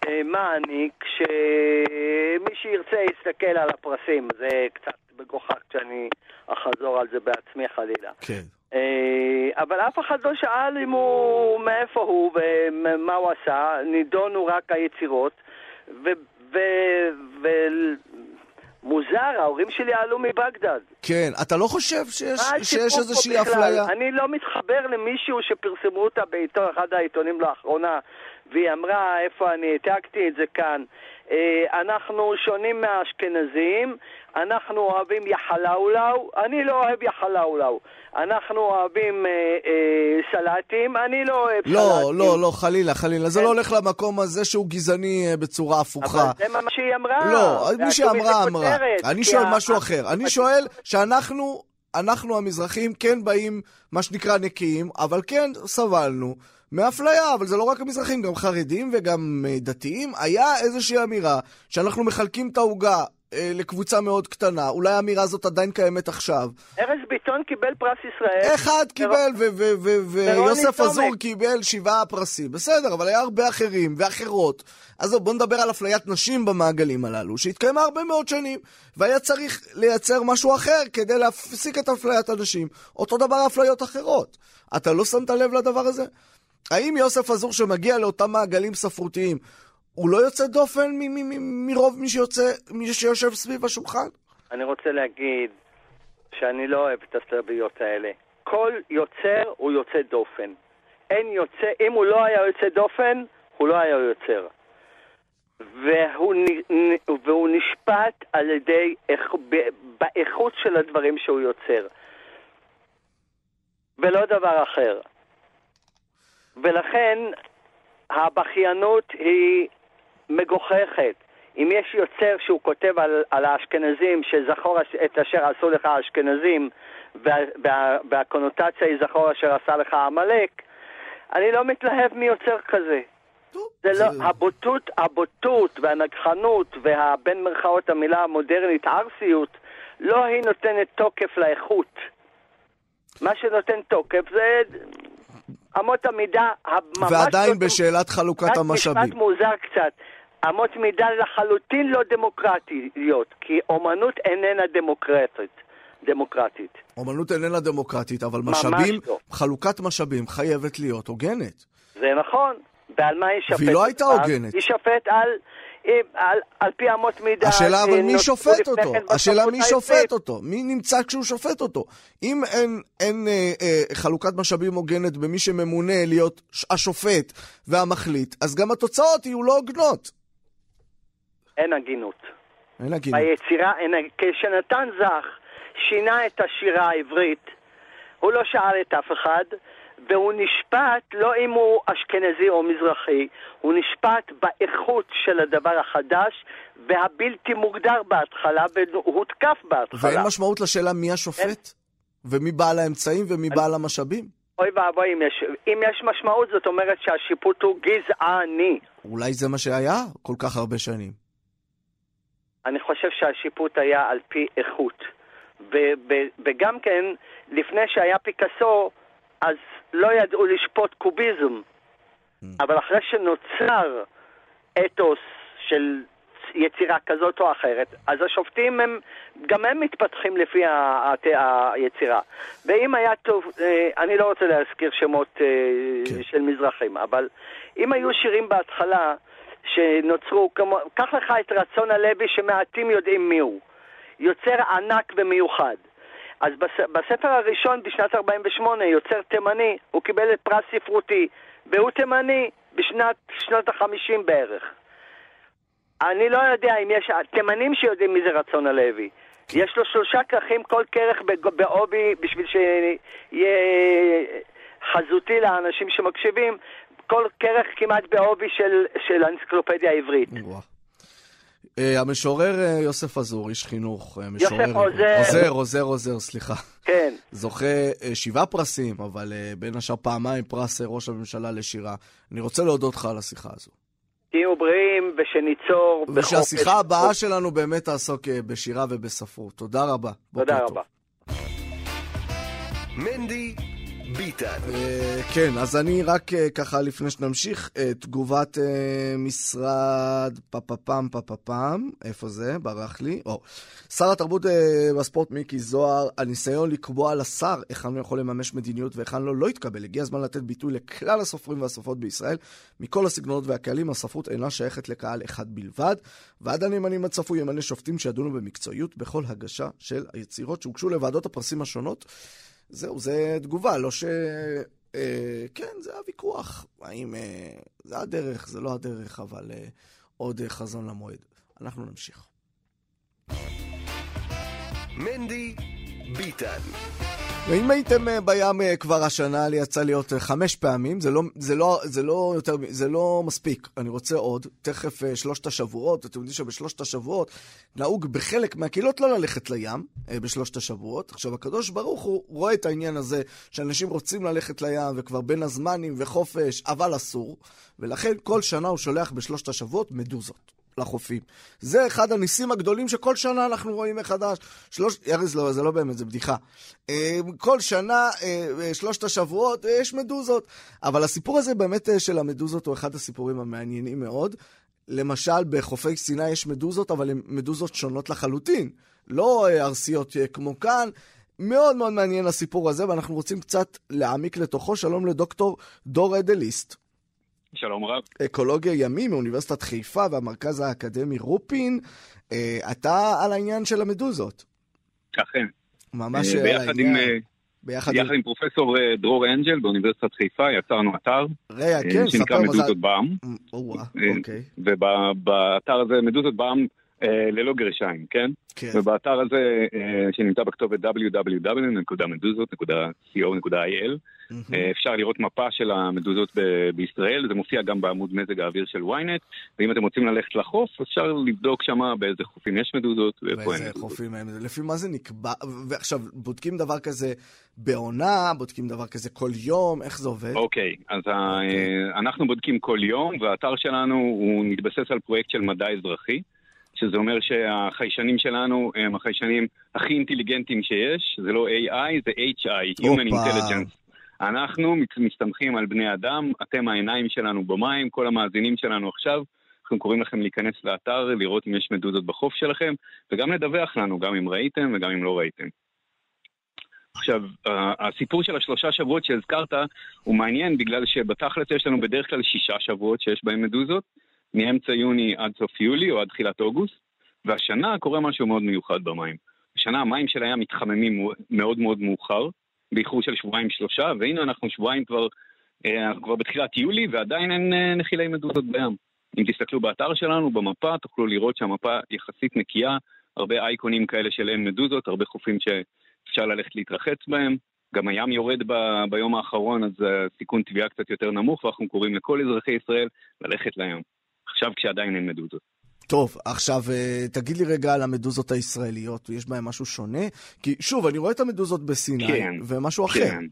אה, מה אני, כשמי שירצה יסתכל על הפרסים. זה קצת מגוחך כשאני אחזור על זה בעצמי חלילה. כן. אה, אבל אף אחד לא שאל אם הוא, מאיפה הוא ומה הוא עשה, נידונו רק היצירות, ו... ו... ו... ההורים שלי עלו מבגדד. כן, אתה לא חושב שיש, שיש איזושהי? אפליה? אני לא מתחבר למישהו שפרסמו אותה בעיתון, אחד העיתונים לאחרונה, והיא אמרה, איפה אני העתקתי את זה כאן, אנחנו שונים מהאשכנזים, אנחנו אוהבים יחלאולאו, אני לא אוהב יחלאולאו. אנחנו אוהבים אה, אה, סלטים, אני לא אוהב לא, סלטים. לא, לא, חלילה, חלילה. זה כן. לא הולך למקום הזה שהוא גזעני אה, בצורה הפוכה. אבל זה מה שהיא אמרה. לא, מי שאמרה, אמרה. אני שואל ה- משהו אחר. אני שואל שאנחנו, אנחנו המזרחים כן באים, מה שנקרא, נקיים, אבל כן סבלנו מאפליה, אבל זה לא רק המזרחים, גם חרדים וגם אה, דתיים. היה איזושהי אמירה שאנחנו מחלקים את העוגה. אה, לקבוצה מאוד קטנה, אולי האמירה הזאת עדיין קיימת עכשיו. ארז ביטון קיבל פרס ישראל. אחד קיבל, ו- ו- ו- ורוני ויוסף. אזור קיבל שבעה פרסים. בסדר, אבל היה הרבה אחרים ואחרות. אז בואו נדבר על אפליית נשים במעגלים הללו, שהתקיימה הרבה מאוד שנים, והיה צריך לייצר משהו אחר כדי להפסיק את אפליית הנשים. אותו דבר אפליות אחרות. אתה לא שמת לב לדבר הזה? האם יוסף אזור שמגיע לאותם מעגלים ספרותיים, הוא לא יוצא דופן מ- מ- מ- מרוב מי שיוצא, מי שיושב סביב השולחן? אני רוצה להגיד שאני לא אוהב את הסלביות האלה. כל יוצר הוא יוצא דופן. אין יוצא, אם הוא לא היה יוצא דופן, הוא לא היה יוצר. והוא, והוא נשפט על ידי, באיכות של הדברים שהוא יוצר. ולא דבר אחר. ולכן הבכיינות היא מגוחכת. אם יש יוצר שהוא כותב על, על האשכנזים שזכור את אשר עשו לך האשכנזים וה, וה, והקונוטציה היא זכור אשר עשה לך עמלק, אני לא מתלהב מיוצר כזה. זה לא, הבוטות, הבוטות והנגחנות והבין מרכאות המילה המודרנית ערסיות, לא היא נותנת תוקף לאיכות. מה שנותן תוקף זה אמות המידה הממש... ועדיין לא- בשאלת חלוקת רק המשאבים. משפט מוזר קצת. אמות מידה לחלוטין לא דמוקרטיות, כי אומנות איננה דמוקרטית. דמוקרטית. אומנות איננה דמוקרטית, אבל משאבים, לא. חלוקת משאבים חייבת להיות הוגנת. זה נכון. ועל מה היא שופטת? והיא לא הייתה אז? הוגנת. היא שופט על, על, על פי אמות מידה. השאלה אבל מי שנוצרו שופט לפני אותו? כן השאלה מי. שופט אותו? מי נמצא כשהוא שופט אותו? אם אין, אין אה, אה, חלוקת משאבים הוגנת במי שממונה להיות השופט והמחליט, אז גם התוצאות יהיו לא הוגנות. אין הגינות. אין הגינות. ביצירה, אין, כשנתן זך שינה את השירה העברית, הוא לא שאל את אף אחד, והוא נשפט לא אם הוא אשכנזי או מזרחי, הוא נשפט באיכות של הדבר החדש והבלתי מוגדר בהתחלה, והוא הותקף בהתחלה. ואין משמעות לשאלה מי השופט? ומי בעל האמצעים ומי בעל המשאבים? אוי ואבוי אם יש, אם יש משמעות, זאת אומרת שהשיפוט הוא גזעני. אולי זה מה שהיה כל כך הרבה שנים. אני חושב שהשיפוט היה על פי איכות. וגם כן, לפני שהיה פיקאסו, אז לא ידעו לשפוט קוביזם. אבל אחרי שנוצר אתוס של יצירה כזאת או אחרת, אז השופטים הם, גם הם מתפתחים לפי ה- ה- היצירה. ואם היה טוב, אה, אני לא רוצה להזכיר שמות אה, כן. של מזרחים, אבל אם היו שירים בהתחלה שנוצרו, כמו, קח לך את רצון הלוי שמעטים יודעים מיהו. יוצר ענק ומיוחד. אז בס, בספר הראשון בשנת 48, יוצר תימני, הוא קיבל את פרס ספרותי, והוא תימני בשנת שנות ה-50 בערך. אני לא יודע אם יש, תימנים שיודעים מי זה רצון הלוי. יש לו שלושה כרכים, כל כרך בעובי, בשביל שיהיה חזותי לאנשים שמקשיבים, כל כרך כמעט בעובי של, של האנציקלופדיה העברית. אה, המשורר אה, יוסף עזור, איש חינוך, אה, משורר... יוסף עוזר. עוזר, עוזר, עוזר, סליחה. כן. זוכה שבעה פרסים, אבל בין השאר פעמיים פרס ראש הממשלה לשירה. אני רוצה להודות לך על השיחה הזו. תהיו בריאים ושניצור בחופש. ושהשיחה הבאה שלנו באמת תעסוק בשירה ובספרות. תודה רבה. תודה. רבה. מנדי ביטן. אה, כן, אז אני רק אה, ככה לפני שנמשיך, אה, תגובת משרד פפפם פפפם, איפה זה? ברח לי. שר התרבות והספורט מיקי זוהר, הניסיון לקבוע לשר היכן הוא יכול לממש מדיניות והיכן לא, לא יתקבל. הגיע הזמן לתת ביטוי לכלל הסופרים והסופרות בישראל, מכל הסגנונות והקהלים, הספרות אינה שייכת לקהל אחד בלבד. ועד הנאמנים הצפוי ימנה שופטים שידונו במקצועיות בכל הגשה של היצירות שהוגשו לוועדות הפרסים השונות. זהו, זה תגובה, לא ש... אה, כן, זה הוויכוח. האם אה, זה הדרך, זה לא הדרך, אבל אה, עוד אה, חזון למועד. אנחנו נמשיך. מנדי ביטן. ואם הייתם אה, בים אה, כבר השנה, לי יצא להיות אה, חמש פעמים, זה לא, זה, לא, זה, לא יותר, זה לא מספיק, אני רוצה עוד. תכף שלושת השבועות, אתם יודעים שבשלושת השבועות נהוג בחלק מהקהילות לא ללכת לים בשלושת השבועות. עכשיו, הקדוש ברוך הוא רואה את העניין הזה שאנשים רוצים ללכת לים וכבר בין הזמנים וחופש, אבל אסור, ולכן כל שנה הוא שולח בשלושת השבועות מדוזות. לחופים. זה אחד הניסים הגדולים שכל שנה אנחנו רואים מחדש. שלוש... ארז, לא, זה לא באמת, זה בדיחה. אה, כל שנה, אה, אה, שלושת השבועות, יש מדוזות. אבל הסיפור הזה באמת של המדוזות הוא אחד הסיפורים המעניינים מאוד. למשל, בחופי סיני יש מדוזות, אבל הן מדוזות שונות לחלוטין. לא ארסיות כמו כאן. מאוד מאוד מעניין הסיפור הזה, ואנחנו רוצים קצת להעמיק לתוכו. שלום לדוקטור דור אדליסט. שלום רב. אקולוגיה ימי מאוניברסיטת חיפה והמרכז האקדמי רופין. אה, אתה על העניין של המדוזות. אכן. ממש אה, על ביחד העניין. עם, אה, ביחד יחד עם פרופסור אה, דרור אנג'ל באוניברסיטת חיפה יצרנו אתר אה, כן, שנקרא ספר מזל. מדוזות בעם, אוקיי, ובאתר הזה מדוזות בעם ללא גרשיים, כן? כן. ובאתר הזה אה, שנמצא בכתובת www.מדוזות.co.il מהמם. אה, אפשר לראות מפה של המדוזות ב- בישראל, זה מופיע גם בעמוד מזג האוויר של ynet, ואם אתם רוצים ללכת לחוף, אפשר לבדוק שמה באיזה חופים יש מדוזות ואיפה אין מדוזות. חופים הם, לפי מה זה נקבע, ועכשיו, בודקים דבר כזה בעונה, בודקים דבר כזה כל יום, איך זה עובד? אוקיי, אז אוקיי. אה, אנחנו בודקים כל יום, והאתר שלנו הוא מתבסס על פרויקט של מדע אזרחי, שזה אומר שהחיישנים שלנו הם החיישנים הכי אינטליגנטיים שיש, זה לא AI, זה HI, Human. Intelligence. אנחנו מסתמכים על בני אדם, אתם העיניים שלנו במים, כל המאזינים שלנו עכשיו, אנחנו קוראים לכם להיכנס לאתר, לראות אם יש מדוזות בחוף שלכם, וגם לדווח לנו, גם אם ראיתם וגם אם לא ראיתם. עכשיו, הסיפור של השלושה שבועות שהזכרת הוא מעניין בגלל שבתכלס יש לנו בדרך כלל שישה שבועות שיש בהם מדוזות, מאמצע יוני עד סוף יולי או עד תחילת אוגוסט, והשנה קורה משהו מאוד מיוחד במים. השנה המים של הים מתחממים מאוד מאוד מאוחר, באיחור של שבועיים שלושה, והנה אנחנו שבועיים כבר, אה, אנחנו כבר בתחילת יולי ועדיין אין אה, נחילי מדוזות בים. אם תסתכלו באתר שלנו, במפה, תוכלו לראות שהמפה יחסית נקייה, הרבה אייקונים כאלה של אין מדוזות, הרבה חופים שאפשר ללכת להתרחץ בהם. גם הים יורד ב- ביום האחרון, אז אה, סיכון טביעה קצת יותר נמוך, ואנחנו קוראים לכל אזרחי ישראל ללכת לים. עכשיו כשעדיין אין מדוזות. טוב, עכשיו אה, תגיד לי רגע על המדוזות הישראליות, יש בהן משהו שונה? כי שוב, אני רואה את המדוזות בסיני, כן, ומשהו אחר. כן,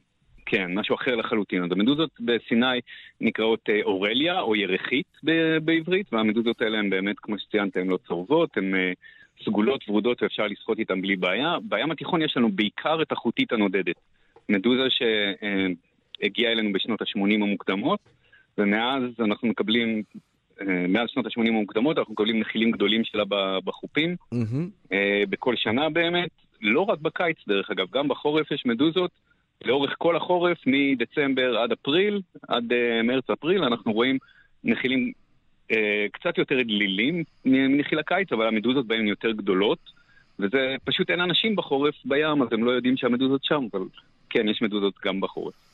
כן, משהו אחר לחלוטין. אז המדוזות בסיני נקראות אה, אורליה או ירחית ב- בעברית, והמדוזות האלה הן באמת, כמו שציינת, הן לא צורבות, הן אה, סגולות ורודות ואפשר לשחות איתן בלי בעיה. בים התיכון יש לנו בעיקר את החוטית הנודדת. מדוזה שהגיעה אלינו בשנות ה-80 המוקדמות, ומאז אנחנו מקבלים, מאז שנות ה-80 המוקדמות, אנחנו מקבלים נחילים גדולים שלה בחופים. אה, בכל שנה באמת, לא רק בקיץ דרך אגב, גם בחורף יש מדוזות. לאורך כל החורף, מדצמבר עד אפריל, עד אה, מרץ-אפריל, אנחנו רואים נחילים אה, קצת יותר דלילים מנחיל הקיץ, אבל המדוזות בהן יותר גדולות, וזה פשוט אין אנשים בחורף בים, אז הם לא יודעים שהמדוזות שם, אבל כן, יש מדוזות גם בחורף.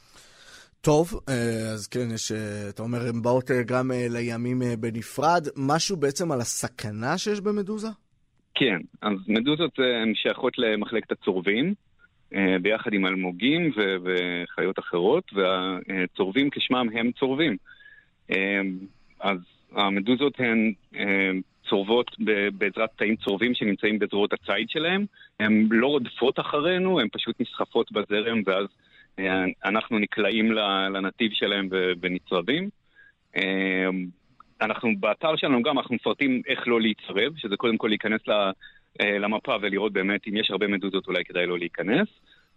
טוב, אה, אז כן, יש, אה, אתה אומר, הן באות אה, גם לימים בנפרד. משהו בעצם על הסכנה שיש במדוזה? כן, אז מדוזות הן שייכות למחלקת הצורבים, ביחד עם אלמוגים וחיות אחרות, והצורבים כשמם הם צורבים. אז המדוזות הן צורבות בעזרת תאים צורבים שנמצאים בזרועות הציד שלהם. הן לא רודפות אחרינו, הן פשוט נסחפות בזרם, ואז אנחנו נקלעים לנתיב שלהם ונצרבים. אה, אנחנו באתר שלנו גם, אנחנו מפרטים איך לא להצרב, שזה קודם כל להיכנס אה, למפה ולראות באמת אם יש הרבה מדוזות אולי כדאי לא להיכנס.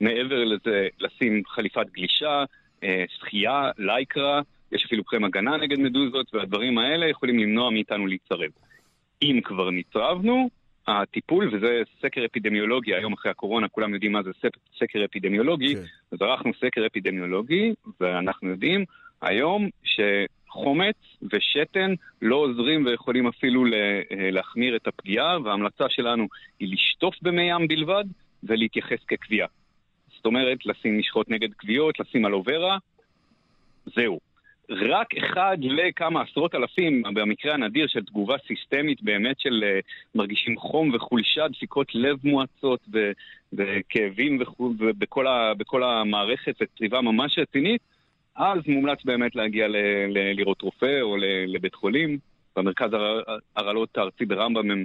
מעבר לזה, לשים חליפת גלישה, אה, שחייה, לייקרה, יש אפילו קרם הגנה נגד מדוזות, והדברים האלה יכולים למנוע מאיתנו להצטרב. אם כבר נצרבנו, הטיפול, וזה סקר אפידמיולוגי, היום אחרי הקורונה כולם יודעים מה זה סק- סקר אפידמיולוגי, כן. אז ערכנו סקר אפידמיולוגי, ואנחנו יודעים היום שחומץ ושתן לא עוזרים ויכולים אפילו אה, להחמיר את הפגיעה, וההמלצה שלנו היא לשטוף במי ים בלבד ולהתייחס כקביעה. זאת אומרת, לשים משחות נגד כוויות, לשים אלוברה, זהו. רק אחד לכמה עשרות אלפים, במקרה הנדיר של תגובה סיסטמית באמת של uh, מרגישים חום וחולשה, דפיקות לב מואצות וכאבים וכו', ובכל ה- בכל המערכת וטריבה ממש רצינית, אז מומלץ באמת להגיע ל- ל- לראות רופא או ל- לבית חולים. במרכז הר- הרעלות הארצי ברמב"ם הם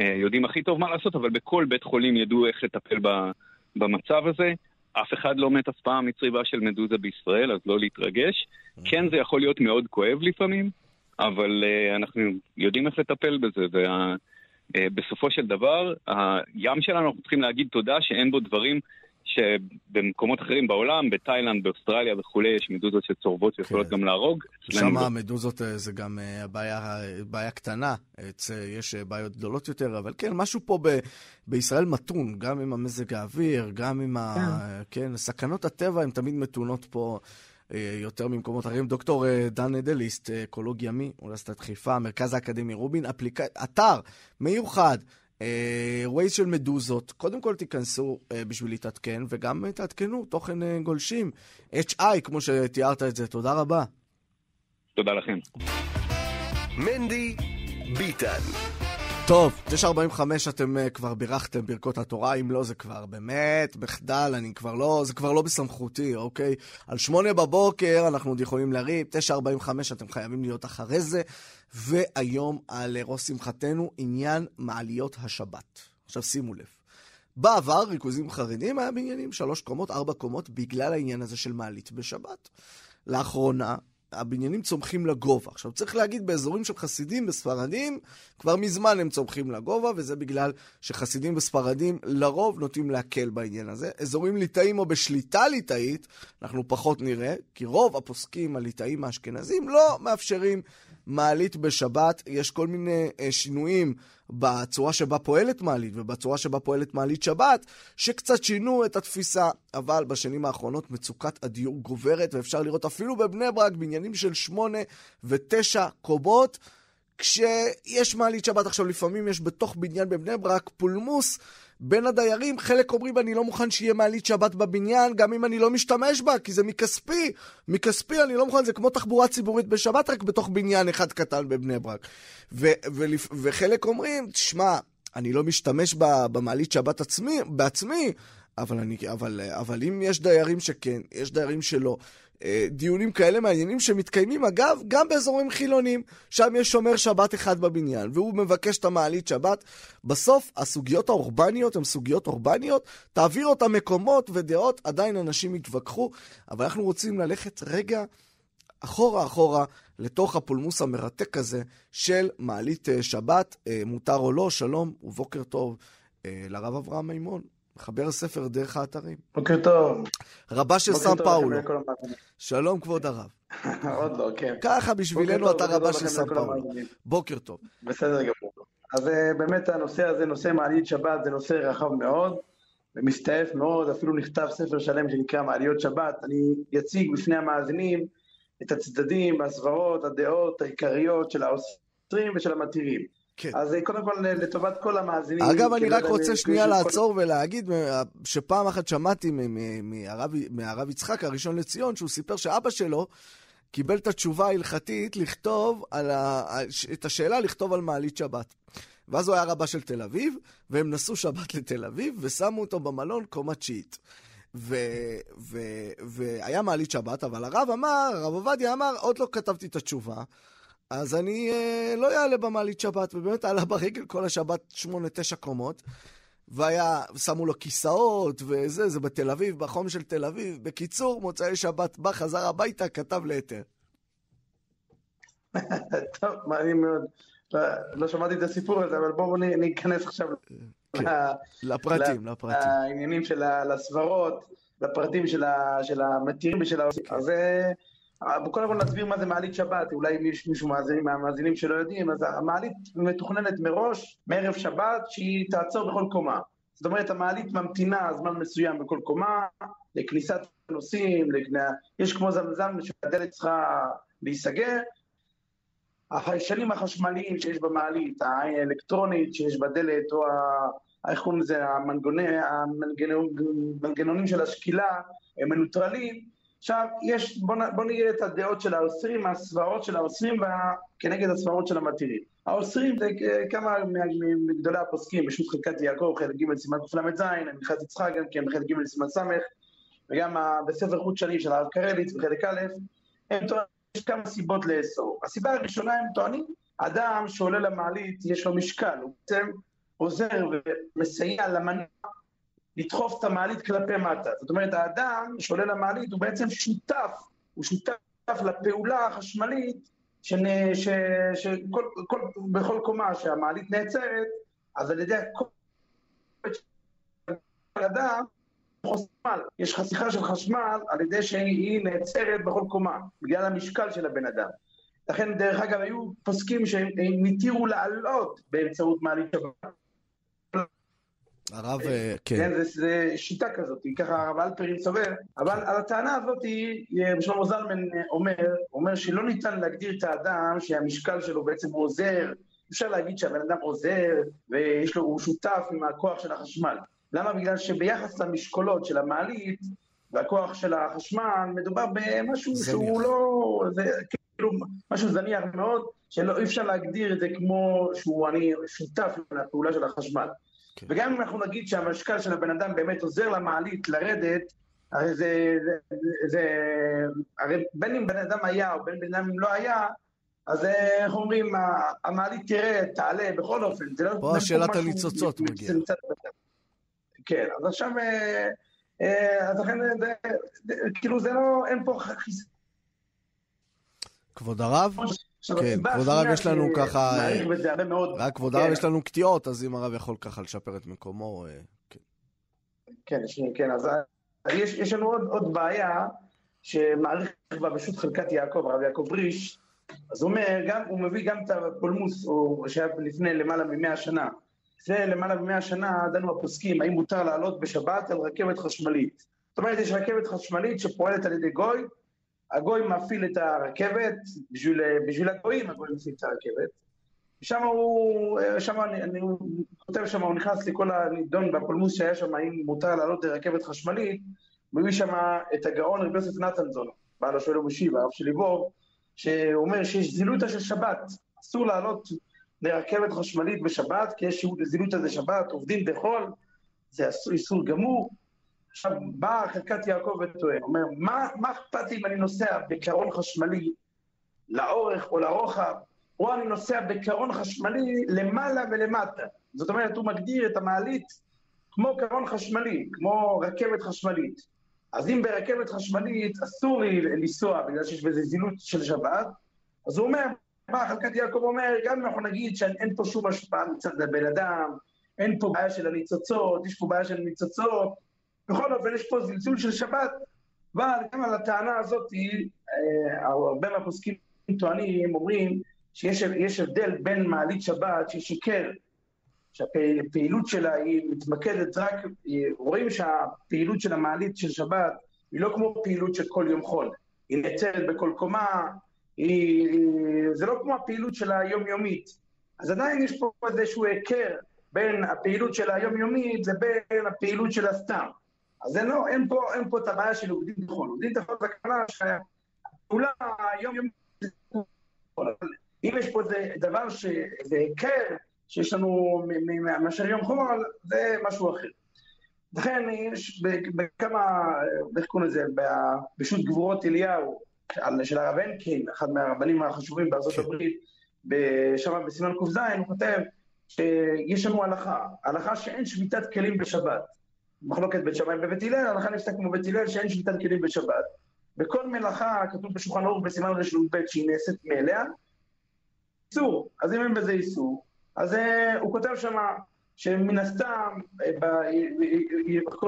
uh, יודעים הכי טוב מה לעשות, אבל בכל בית חולים ידעו איך לטפל ב- במצב הזה. אף אחד לא מת אף פעם מצריבה של מדוזה בישראל, אז לא להתרגש. כן, זה יכול להיות מאוד כואב לפעמים, אבל uh, אנחנו יודעים איך לטפל בזה, ובסופו uh, של דבר, הים שלנו, אנחנו צריכים להגיד תודה שאין בו דברים שבמקומות אחרים בעולם, בתאילנד, באוסטרליה וכולי, יש מדוזות שצורבות שיכולות כן. גם להרוג. שם המדוזות אה, זה גם בעיה, בעיה קטנה, יש בעיות גדולות יותר, אבל כן, משהו פה ב, בישראל מתון, גם עם המזג האוויר, גם עם ה... כן, כן סכנות הטבע הן תמיד מתונות פה. יותר ממקומות אחרים. דוקטור דור אדליסט, אקולוג ימי, אוניברסיטת חיפה, מרכז האקדמי רופין, אפליק... אתר מיוחד Waze של מדוזות, קודם כל תיכנסו אה, בשביל להתעדכן, וגם אה, תעדכנו תוכן אה, גולשים. HI, כמו שתיארת את זה, תודה רבה. תודה לכם. מנדי ביטן. טוב, 9.45 אתם uh, כבר בירכתם ברכות התורה, אם לא זה כבר באמת מחדל, אני כבר לא, זה כבר לא בסמכותי, אוקיי? על 8 בבוקר אנחנו עוד יכולים לריב, 9.45 אתם חייבים להיות אחרי זה, והיום על ראש שמחתנו עניין מעליות השבת. עכשיו שימו לב. בעבר ריכוזים חרדים היה בניינים שלוש קומות, ארבע קומות, בגלל העניין הזה של מעלית בשבת. לאחרונה הבניינים צומחים לגובה. עכשיו צריך להגיד, באזורים של חסידים וספרדים, כבר מזמן הם צומחים לגובה, וזה בגלל שחסידים וספרדים לרוב נוטים להקל בעניין הזה. אזורים ליטאים או בשליטה ליטאית, אנחנו פחות נראה, כי רוב הפוסקים הליטאים האשכנזים לא מאפשרים מעלית בשבת. יש כל מיני אה, שינויים בצורה שבה פועלת מעלית ובצורה שבה פועלת מעלית שבת, שקצת שינו את התפיסה. אבל בשנים האחרונות מצוקת הדיור גוברת, ואפשר לראות אפילו בבני ברק בניינים של שמונה ותשע קומות. כשיש מעלית שבת עכשיו, לפעמים יש בתוך בניין בבני ברק פולמוס בין הדיירים. חלק אומרים, אני לא מוכן שיהיה מעלית שבת בבניין, גם אם אני לא משתמש בה, כי זה מכספי. מכספי אני לא מוכן, זה כמו תחבורה ציבורית בשבת, רק בתוך בניין אחד קטן בבני ברק. ו- ו- וחלק אומרים, תשמע, אני לא משתמש במעלית שבת עצמי, בעצמי, אבל, אני, אבל, אבל אם יש דיירים שכן, יש דיירים שלא, דיונים כאלה מעניינים שמתקיימים, אגב, גם באזורים חילוניים. שם יש שומר שבת אחד בבניין, והוא מבקש את המעלית שבת. בסוף, הסוגיות האורבניות הן סוגיות אורבניות. תעביר אותן מקומות ודעות, עדיין אנשים יתווכחו, אבל אנחנו רוצים ללכת רגע אחורה אחורה לתוך הפולמוס המרתק הזה של מעלית אה, שבת, אה, מותר או לא, שלום ובוקר טוב לרב אברהם מימון. מחבר הספר דרך האתרים. בוקר טוב. רבה של סן פאולו. שלום כבוד הרב. עוד לא, כן. ככה בשבילנו אתה רבה של סן פאולו. בוקר טוב. בסדר גמור. אז אה, באמת הנושא הזה, נושא מעלית שבת, זה נושא רחב מאוד, ומסתעף מאוד, אפילו נכתב ספר שלם שנקרא מעליות שבת. אני אציג בפני המאזינים את הצדדים, הסברות, הדעות העיקריות של האוסרים ושל המתירים. כן. אז אה, קודם כל, לטובת כל המאזינים... אגב, אני רק רוצה שנייה לעצור ולהגיד שפעם אחת שמעתי מהרב יצחק הראשון לציון, שהוא סיפר שאבא שלו קיבל את התשובה ההלכתית לכתוב על ה... את השאלה לכתוב על מעלית שבת. ואז הוא היה רבה של תל אביב, והם נסעו שבת לתל אביב, ושמו אותו במלון קומה תשיעית. והיה מעלית שבת, אבל הרב אמר, הרב עובדיה אמר, עוד לא כתבתי את התשובה. אז אני אה, לא אעלה במעלית שבת, ובאמת עלה ברגל כל השבת שמונה, תשע קומות. והיה, שמו לו כיסאות וזה, זה בתל אביב, בחום של תל אביב. בקיצור, מוצאי שבת בא, חזר הביתה, כתב להיתר. טוב, מעניין מאוד. לא, לא שמעתי את הסיפור הזה, אבל בואו ניכנס עכשיו כן, לפרטים, לפרטים. לעניינים של הסברות, לפרטים של המתירים ושל העושים. אז אה, קודם כל נסביר מה זה מעלית שבת, אולי אם יש מישהו מאזינים, מהמאזינים שלא יודעים, אז המעלית מתוכננת מראש, מערב שבת, שהיא תעצור בכל קומה. זאת אומרת, המעלית ממתינה זמן מסוים בכל קומה, לכניסת נוסעים, לכנה... יש כמו זמזם שהדלת צריכה להיסגר. החיישנים החשמליים שיש במעלית, האלקטרונית שיש בדלת, או ה... איך קוראים לזה, המנגנונים של השקילה, הם מנוטרלים, עכשיו, יש, בוא, בוא נראה את הדעות של האוסרים, הסברות של האוסרים וה- כנגד הסברות של המתירים. האוסרים זה כמה מה- מגדולי הפוסקים, בשו"ת חלקת יעקב, חלק ג' סימן קל"ז, הלכת יצחק גם כן, בחלק ג' סימן ס', וגם בספר חוט שני של הרב קרליץ בחלק א', הם טוענים שיש כמה סיבות לאסור. הסיבה הראשונה, הם טוענים, אדם שעולה למעלית, יש לו משקל, הוא בעצם עוזר ומסייע למנוע לדחוף את המעלית כלפי מטה. זאת אומרת, האדם שעולה למעלית הוא בעצם שותף, הוא שותף לפעולה החשמלית שנ- ש, שכל, כל, בכל קומה שהמעלית נעצרת, אז על ידי הכובד של האדם חשמל, יש חשיכה של חשמל על ידי שהיא נעצרת בכל קומה, בגלל המשקל של הבן אדם. לכן, דרך אגב, היו פוסקים שהם הם התירו לעלות באמצעות מעלית שבת. הרב, אה, כן. כן, זה, זה שיטה כזאת, ככה הרב אלפרין סובר, אבל על הטענה הזאת, אה, שלמה זלמן אה, אומר, אומר שלא ניתן להגדיר את האדם שהמשקל שלו בעצם עוזר, אפשר להגיד שהבן אדם עוזר ויש לו, הוא שותף עם הכוח של החשמל. למה? בגלל שביחס למשקולות של המעלית והכוח של החשמל, מדובר במשהו זניח. שהוא לא, זה כאילו משהו זניח מאוד, שלא אי אפשר להגדיר את זה כמו שהוא אני שותף לפעולה של החשמל. כן. וגם אם אנחנו נגיד שהמשקל של הבן אדם באמת עוזר למעלית לרדת, הרי זה, זה, זה, הרי בין אם בן אדם היה או בין בן אדם אם לא היה, אז אה, איך אומרים, המעלית תרד, תעלה, בכל אופן. זה לא... פה זה שאלת משהו הניצוצות מגיעה. כן, אז עכשיו, אה, אה, אז לכן, כאילו זה לא, אין פה חיס... כבוד הרב? עכשיו, כן, כבוד הרב, יש לנו ככה, שמעריך אה, בזה הרבה מאוד, רק כבוד כן. הרב, יש לנו קטיעות, אז אם הרב יכול ככה לשפר את מקומו, אה, כן. כן, יש, כן, אז אז יש, יש לנו עוד, עוד בעיה שמעריך בה בשו"ת חלקת יעקב, הרב יעקב ריש, אז הוא אומר, גם, הוא מביא גם את הפולמוס, או שהיה לפני למעלה ממאה שנה. לפני למעלה ממאה שנה דנו הפוסקים, האם מותר לעלות בשבת על רכבת חשמלית. זאת אומרת, יש רכבת חשמלית שפועלת על ידי גוי, הגוי מפעיל את הרכבת, בשביל, בשביל הגויים הגוי מפעיל את הרכבת. שם הוא, שם אני, אני, כותב שם, הוא נכנס לכל הנידון בפולמוס שהיה שם, האם מותר לעלות לרכבת חשמלית, מביא שם את הגאון רבי יוסף נתנזון, בעל השואל ומשיב, הרב של ליבור, שאומר שיש זילותא של שבת, אסור לעלות לרכבת חשמלית בשבת, כי יש זילותא זה שבת, עובדים בחול, זה איסור גמור. עכשיו, בא חלקת יעקב וטוען, אומר, מה, מה אכפת לי אם אני נוסע בקרון חשמלי לאורך או לרוחב, או אני נוסע בקרון חשמלי למעלה ולמטה. זאת אומרת, הוא מגדיר את המעלית כמו קרון חשמלי, כמו רכבת חשמלית. אז אם ברכבת חשמלית אסור לי לנסוע בגלל שיש בזה זילות של שבת, אז הוא אומר, בא חלקת יעקב אומר, גם אם אנחנו נגיד שאין פה שום השפעה מצד הבן אדם, אין פה בעיה של הניצוצות, יש פה בעיה של ניצוצות, בכל אופן יש פה זלזול של שבת, אבל גם על הטענה הזאת, אה, הרבה מהפוסקים טוענים, אומרים, שיש יש הבדל בין מעלית שבת שהיא שיקר, שהפעילות שלה היא מתמקדת רק, רואים שהפעילות של המעלית של שבת היא לא כמו פעילות של כל יום חול, היא נעצרת בכל קומה, היא, זה לא כמו הפעילות של היומיומית. אז עדיין יש פה איזשהו היכר בין הפעילות של היומיומית לבין הפעילות של הסתם. אז אין, לא, אין, פה, אין פה את הבעיה של עובדים תיכון. עובדים תיכון זה הכוונה שהפעולה היומיומית אם יש פה איזה דבר שזה היכר שיש לנו מאשר יום חול, זה משהו אחר. לכן יש בכמה, איך קוראים לזה, בשו"ת גבורות אליהו, של הרב הנקין, אחד מהרבנים החשובים בארצות הברית, שם בסימן ק"ז, הוא כותב שיש לנו הלכה, הלכה שאין שביתת כלים בשבת. מחלוקת בית שמאי בבית הלל, הלכה נפסק כמו בית הלל שאין שביתת כלים בשבת. בכל מלאכה, כתוב בשולחן ערוך בסימן רש"ב שהיא נעשית מאליה, איסור. אז אם אין בזה איסור, אז uh, הוא כותב שם שמן הסתם, איך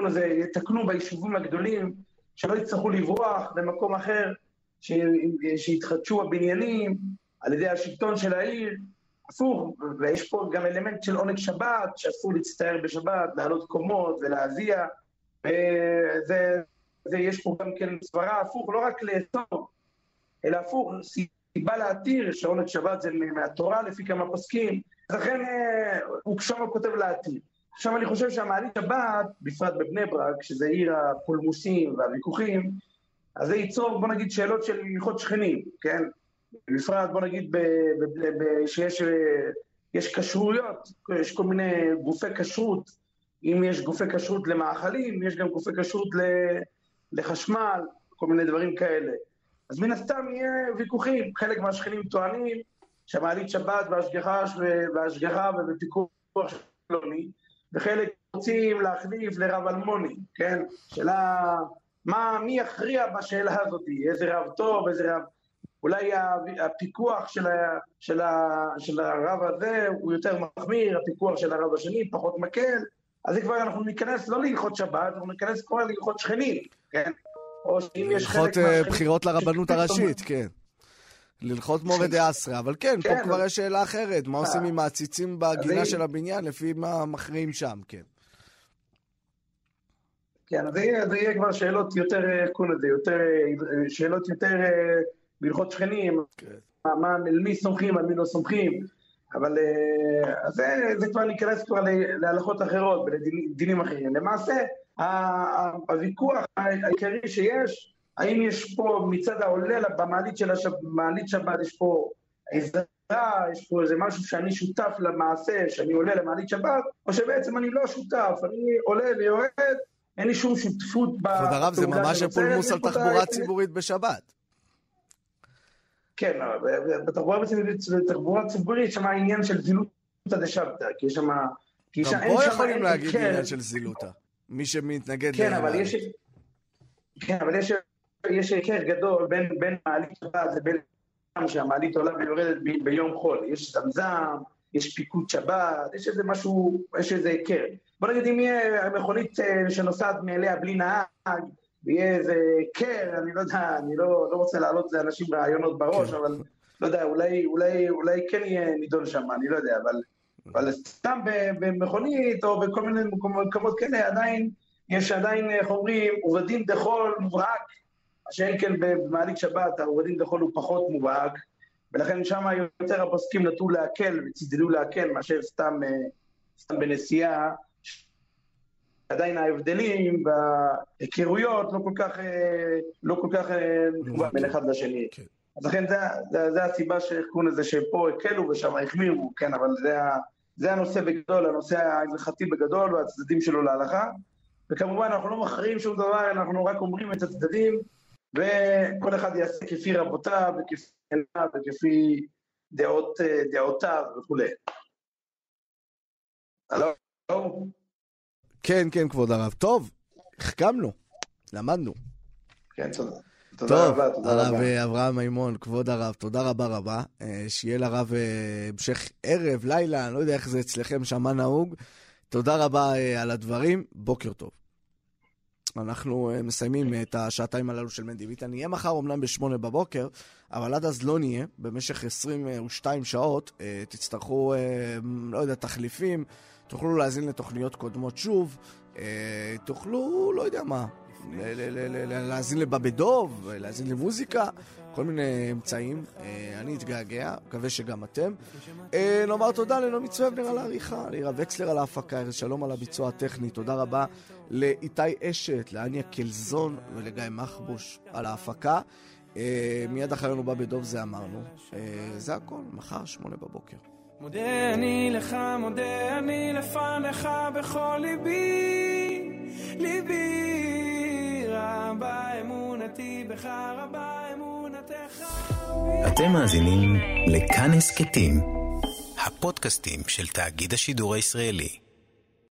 לזה, יתקנו ביישובים הגדולים, שלא יצטרכו לברוח למקום אחר. שיתחדשו הבניינים על ידי השלטון של העיר, הפוך, ויש פה גם אלמנט של עונג שבת, שאסור להצטער בשבת, לעלות קומות ולהזיע, וזה, זה, יש פה גם כן סברה הפוך, לא רק לאסור, אלא הפוך, סיבה להתיר, שעונג שבת זה מהתורה לפי כמה פוסקים, לכן הוא שם כותב להתיר. עכשיו אני חושב שהמעלית שבת, בפרט בבני ברק, שזה עיר הפולמוסים והוויכוחים, אז זה ייצור, בוא נגיד, שאלות של הלכות שכנים, כן? בפרט, בוא נגיד, ב, ב, ב, שיש יש כשרויות, יש כל מיני גופי כשרות, אם יש גופי כשרות למאכלים, יש גם גופי כשרות לחשמל, כל מיני דברים כאלה. אז מן הסתם יהיה ויכוחים, חלק מהשכנים טוענים שהמעלית שבת והשגחה, והשגחה ובפיקוח שלומי, וחלק רוצים להחליף לרב אלמוני, כן? שאלה, מה, מי יכריע בשאלה הזאת? איזה רב טוב, איזה רב... אולי הפיקוח של, ה, של, ה, של הרב הזה הוא יותר מחמיר, הפיקוח של הרב השני פחות מקל, אז זה כבר אנחנו ניכנס לא להלכות שבת, אנחנו ניכנס כבר להלכות שכנים, כן? או שאם יש חלק מהשכנים... הלכות בחירות לרבנות הראשית, כן. ללכות מורי דה אסרא, אבל כן, פה כן, כבר יש שאלה אחרת, מה עושים עם העציצים בגינה של הבניין, לפי מה מכריעים שם, כן. כן, אז זה יהיה כבר שאלות יותר, איך קוראים לזה, יותר, שאלות יותר בהלכות שכנים, כן. מה, על מי סומכים, על מי לא סומכים, אבל אה, זה, זה כבר ניכנס כבר להלכות אחרות ולדינים אחרים. למעשה, הוויכוח העיקרי שיש, האם יש פה מצד העולה במעלית של השבת, במעלית שבת יש פה עזרה, יש פה איזה משהו שאני שותף למעשה, שאני עולה למעלית שבת, או שבעצם אני לא שותף, אני עולה ויורד, אין לי שום שותפות ב... כבוד הרב, זה ממש פולמוס על תחבורה ציבורית בשבת. כן, בתחבורה ציבורית שם העניין של זילותא דשבתא, כי יש שם... גם פה יכולים להגיד עניין של זילותא, מי שמתנגד... כן, אבל יש... כן, אבל יש... יש היכר גדול בין, בין מעלית שבת לבין שהמעלית עולה ויורדת ביום חול. יש זמזם, יש פיקוד שבת, יש איזה משהו, יש איזה היכר. בוא נגיד אם יהיה מכונית אה, שנוסעת מאליה בלי נהג, ויהיה איזה קר, אני לא יודע, אני לא, לא רוצה להעלות לאנשים רעיונות בראש, כן. אבל לא יודע, אולי, אולי, אולי כן יהיה נידון שם, אני לא יודע, אבל, אבל סתם במכונית או בכל מיני מקומות כאלה, עדיין, יש עדיין, איך אומרים, עובדים דחול מובהק, שאין כן במעלית שבת, העובדים דחול הוא פחות מובהק, ולכן שם יותר הפוסקים נטו להקל וצידדו להקל מאשר סתם, אה, סתם בנסיעה. עדיין ההבדלים וההיכרויות לא כל כך, אה, לא כל כך אה, בין אחד לשני. כן. אז לכן זה, זה, זה הסיבה שהארגון הזה שפה הקלו ושם החמירו, כן, אבל זה, זה הנושא בגדול, הנושא ההלכתי בגדול והצדדים שלו להלכה. וכמובן אנחנו לא מכריעים שום דבר, אנחנו רק אומרים את הצדדים, וכל אחד יעשה כפי רבותיו וכפי עיניו וכפי דעות, אה, דעותיו וכולי. הלו? כן, כן, כבוד הרב. טוב, החכמנו, למדנו. כן, תודה. תודה רבה, תודה רבה. הרב אה, אברהם מימון, כבוד הרב, תודה רבה רבה. אה, שיהיה לרב אה, המשך ערב, לילה, אני לא יודע איך זה אצלכם שם, מה נהוג. תודה רבה על הדברים, בוקר טוב. אנחנו מסיימים את השעתיים הללו של מנדי ביטן. נהיה מחר אמנם בשמונה בבוקר, אבל עד אז לא נהיה. במשך 22 שעות תצטרכו, לא יודע, תחליפים. תוכלו להאזין לתוכניות קודמות שוב, אה, תוכלו, לא יודע מה, להאזין לבבי דוב, להאזין למוזיקה, כל מיני אמצעים. אה, אני אתגעגע, מקווה שגם אתם. אה, נאמר תודה לנעמי צוובנר על העריכה, לירה וקסלר על ההפקה, ארז שלום על הביצוע הטכני, תודה רבה לאיתי אשת, לאניה קלזון ולגיא מחבוש על ההפקה. מיד אחרינו בבי דוב זה אמרנו. זה הכל, מחר, שמונה בבוקר. מודה אני לך, מודה אני לפניך בכל ליבי, ליבי רבה אמונתי בך רבה אמונתך. אתם מאזינים לכאן הסכתים, הפודקאסטים של תאגיד השידור הישראלי.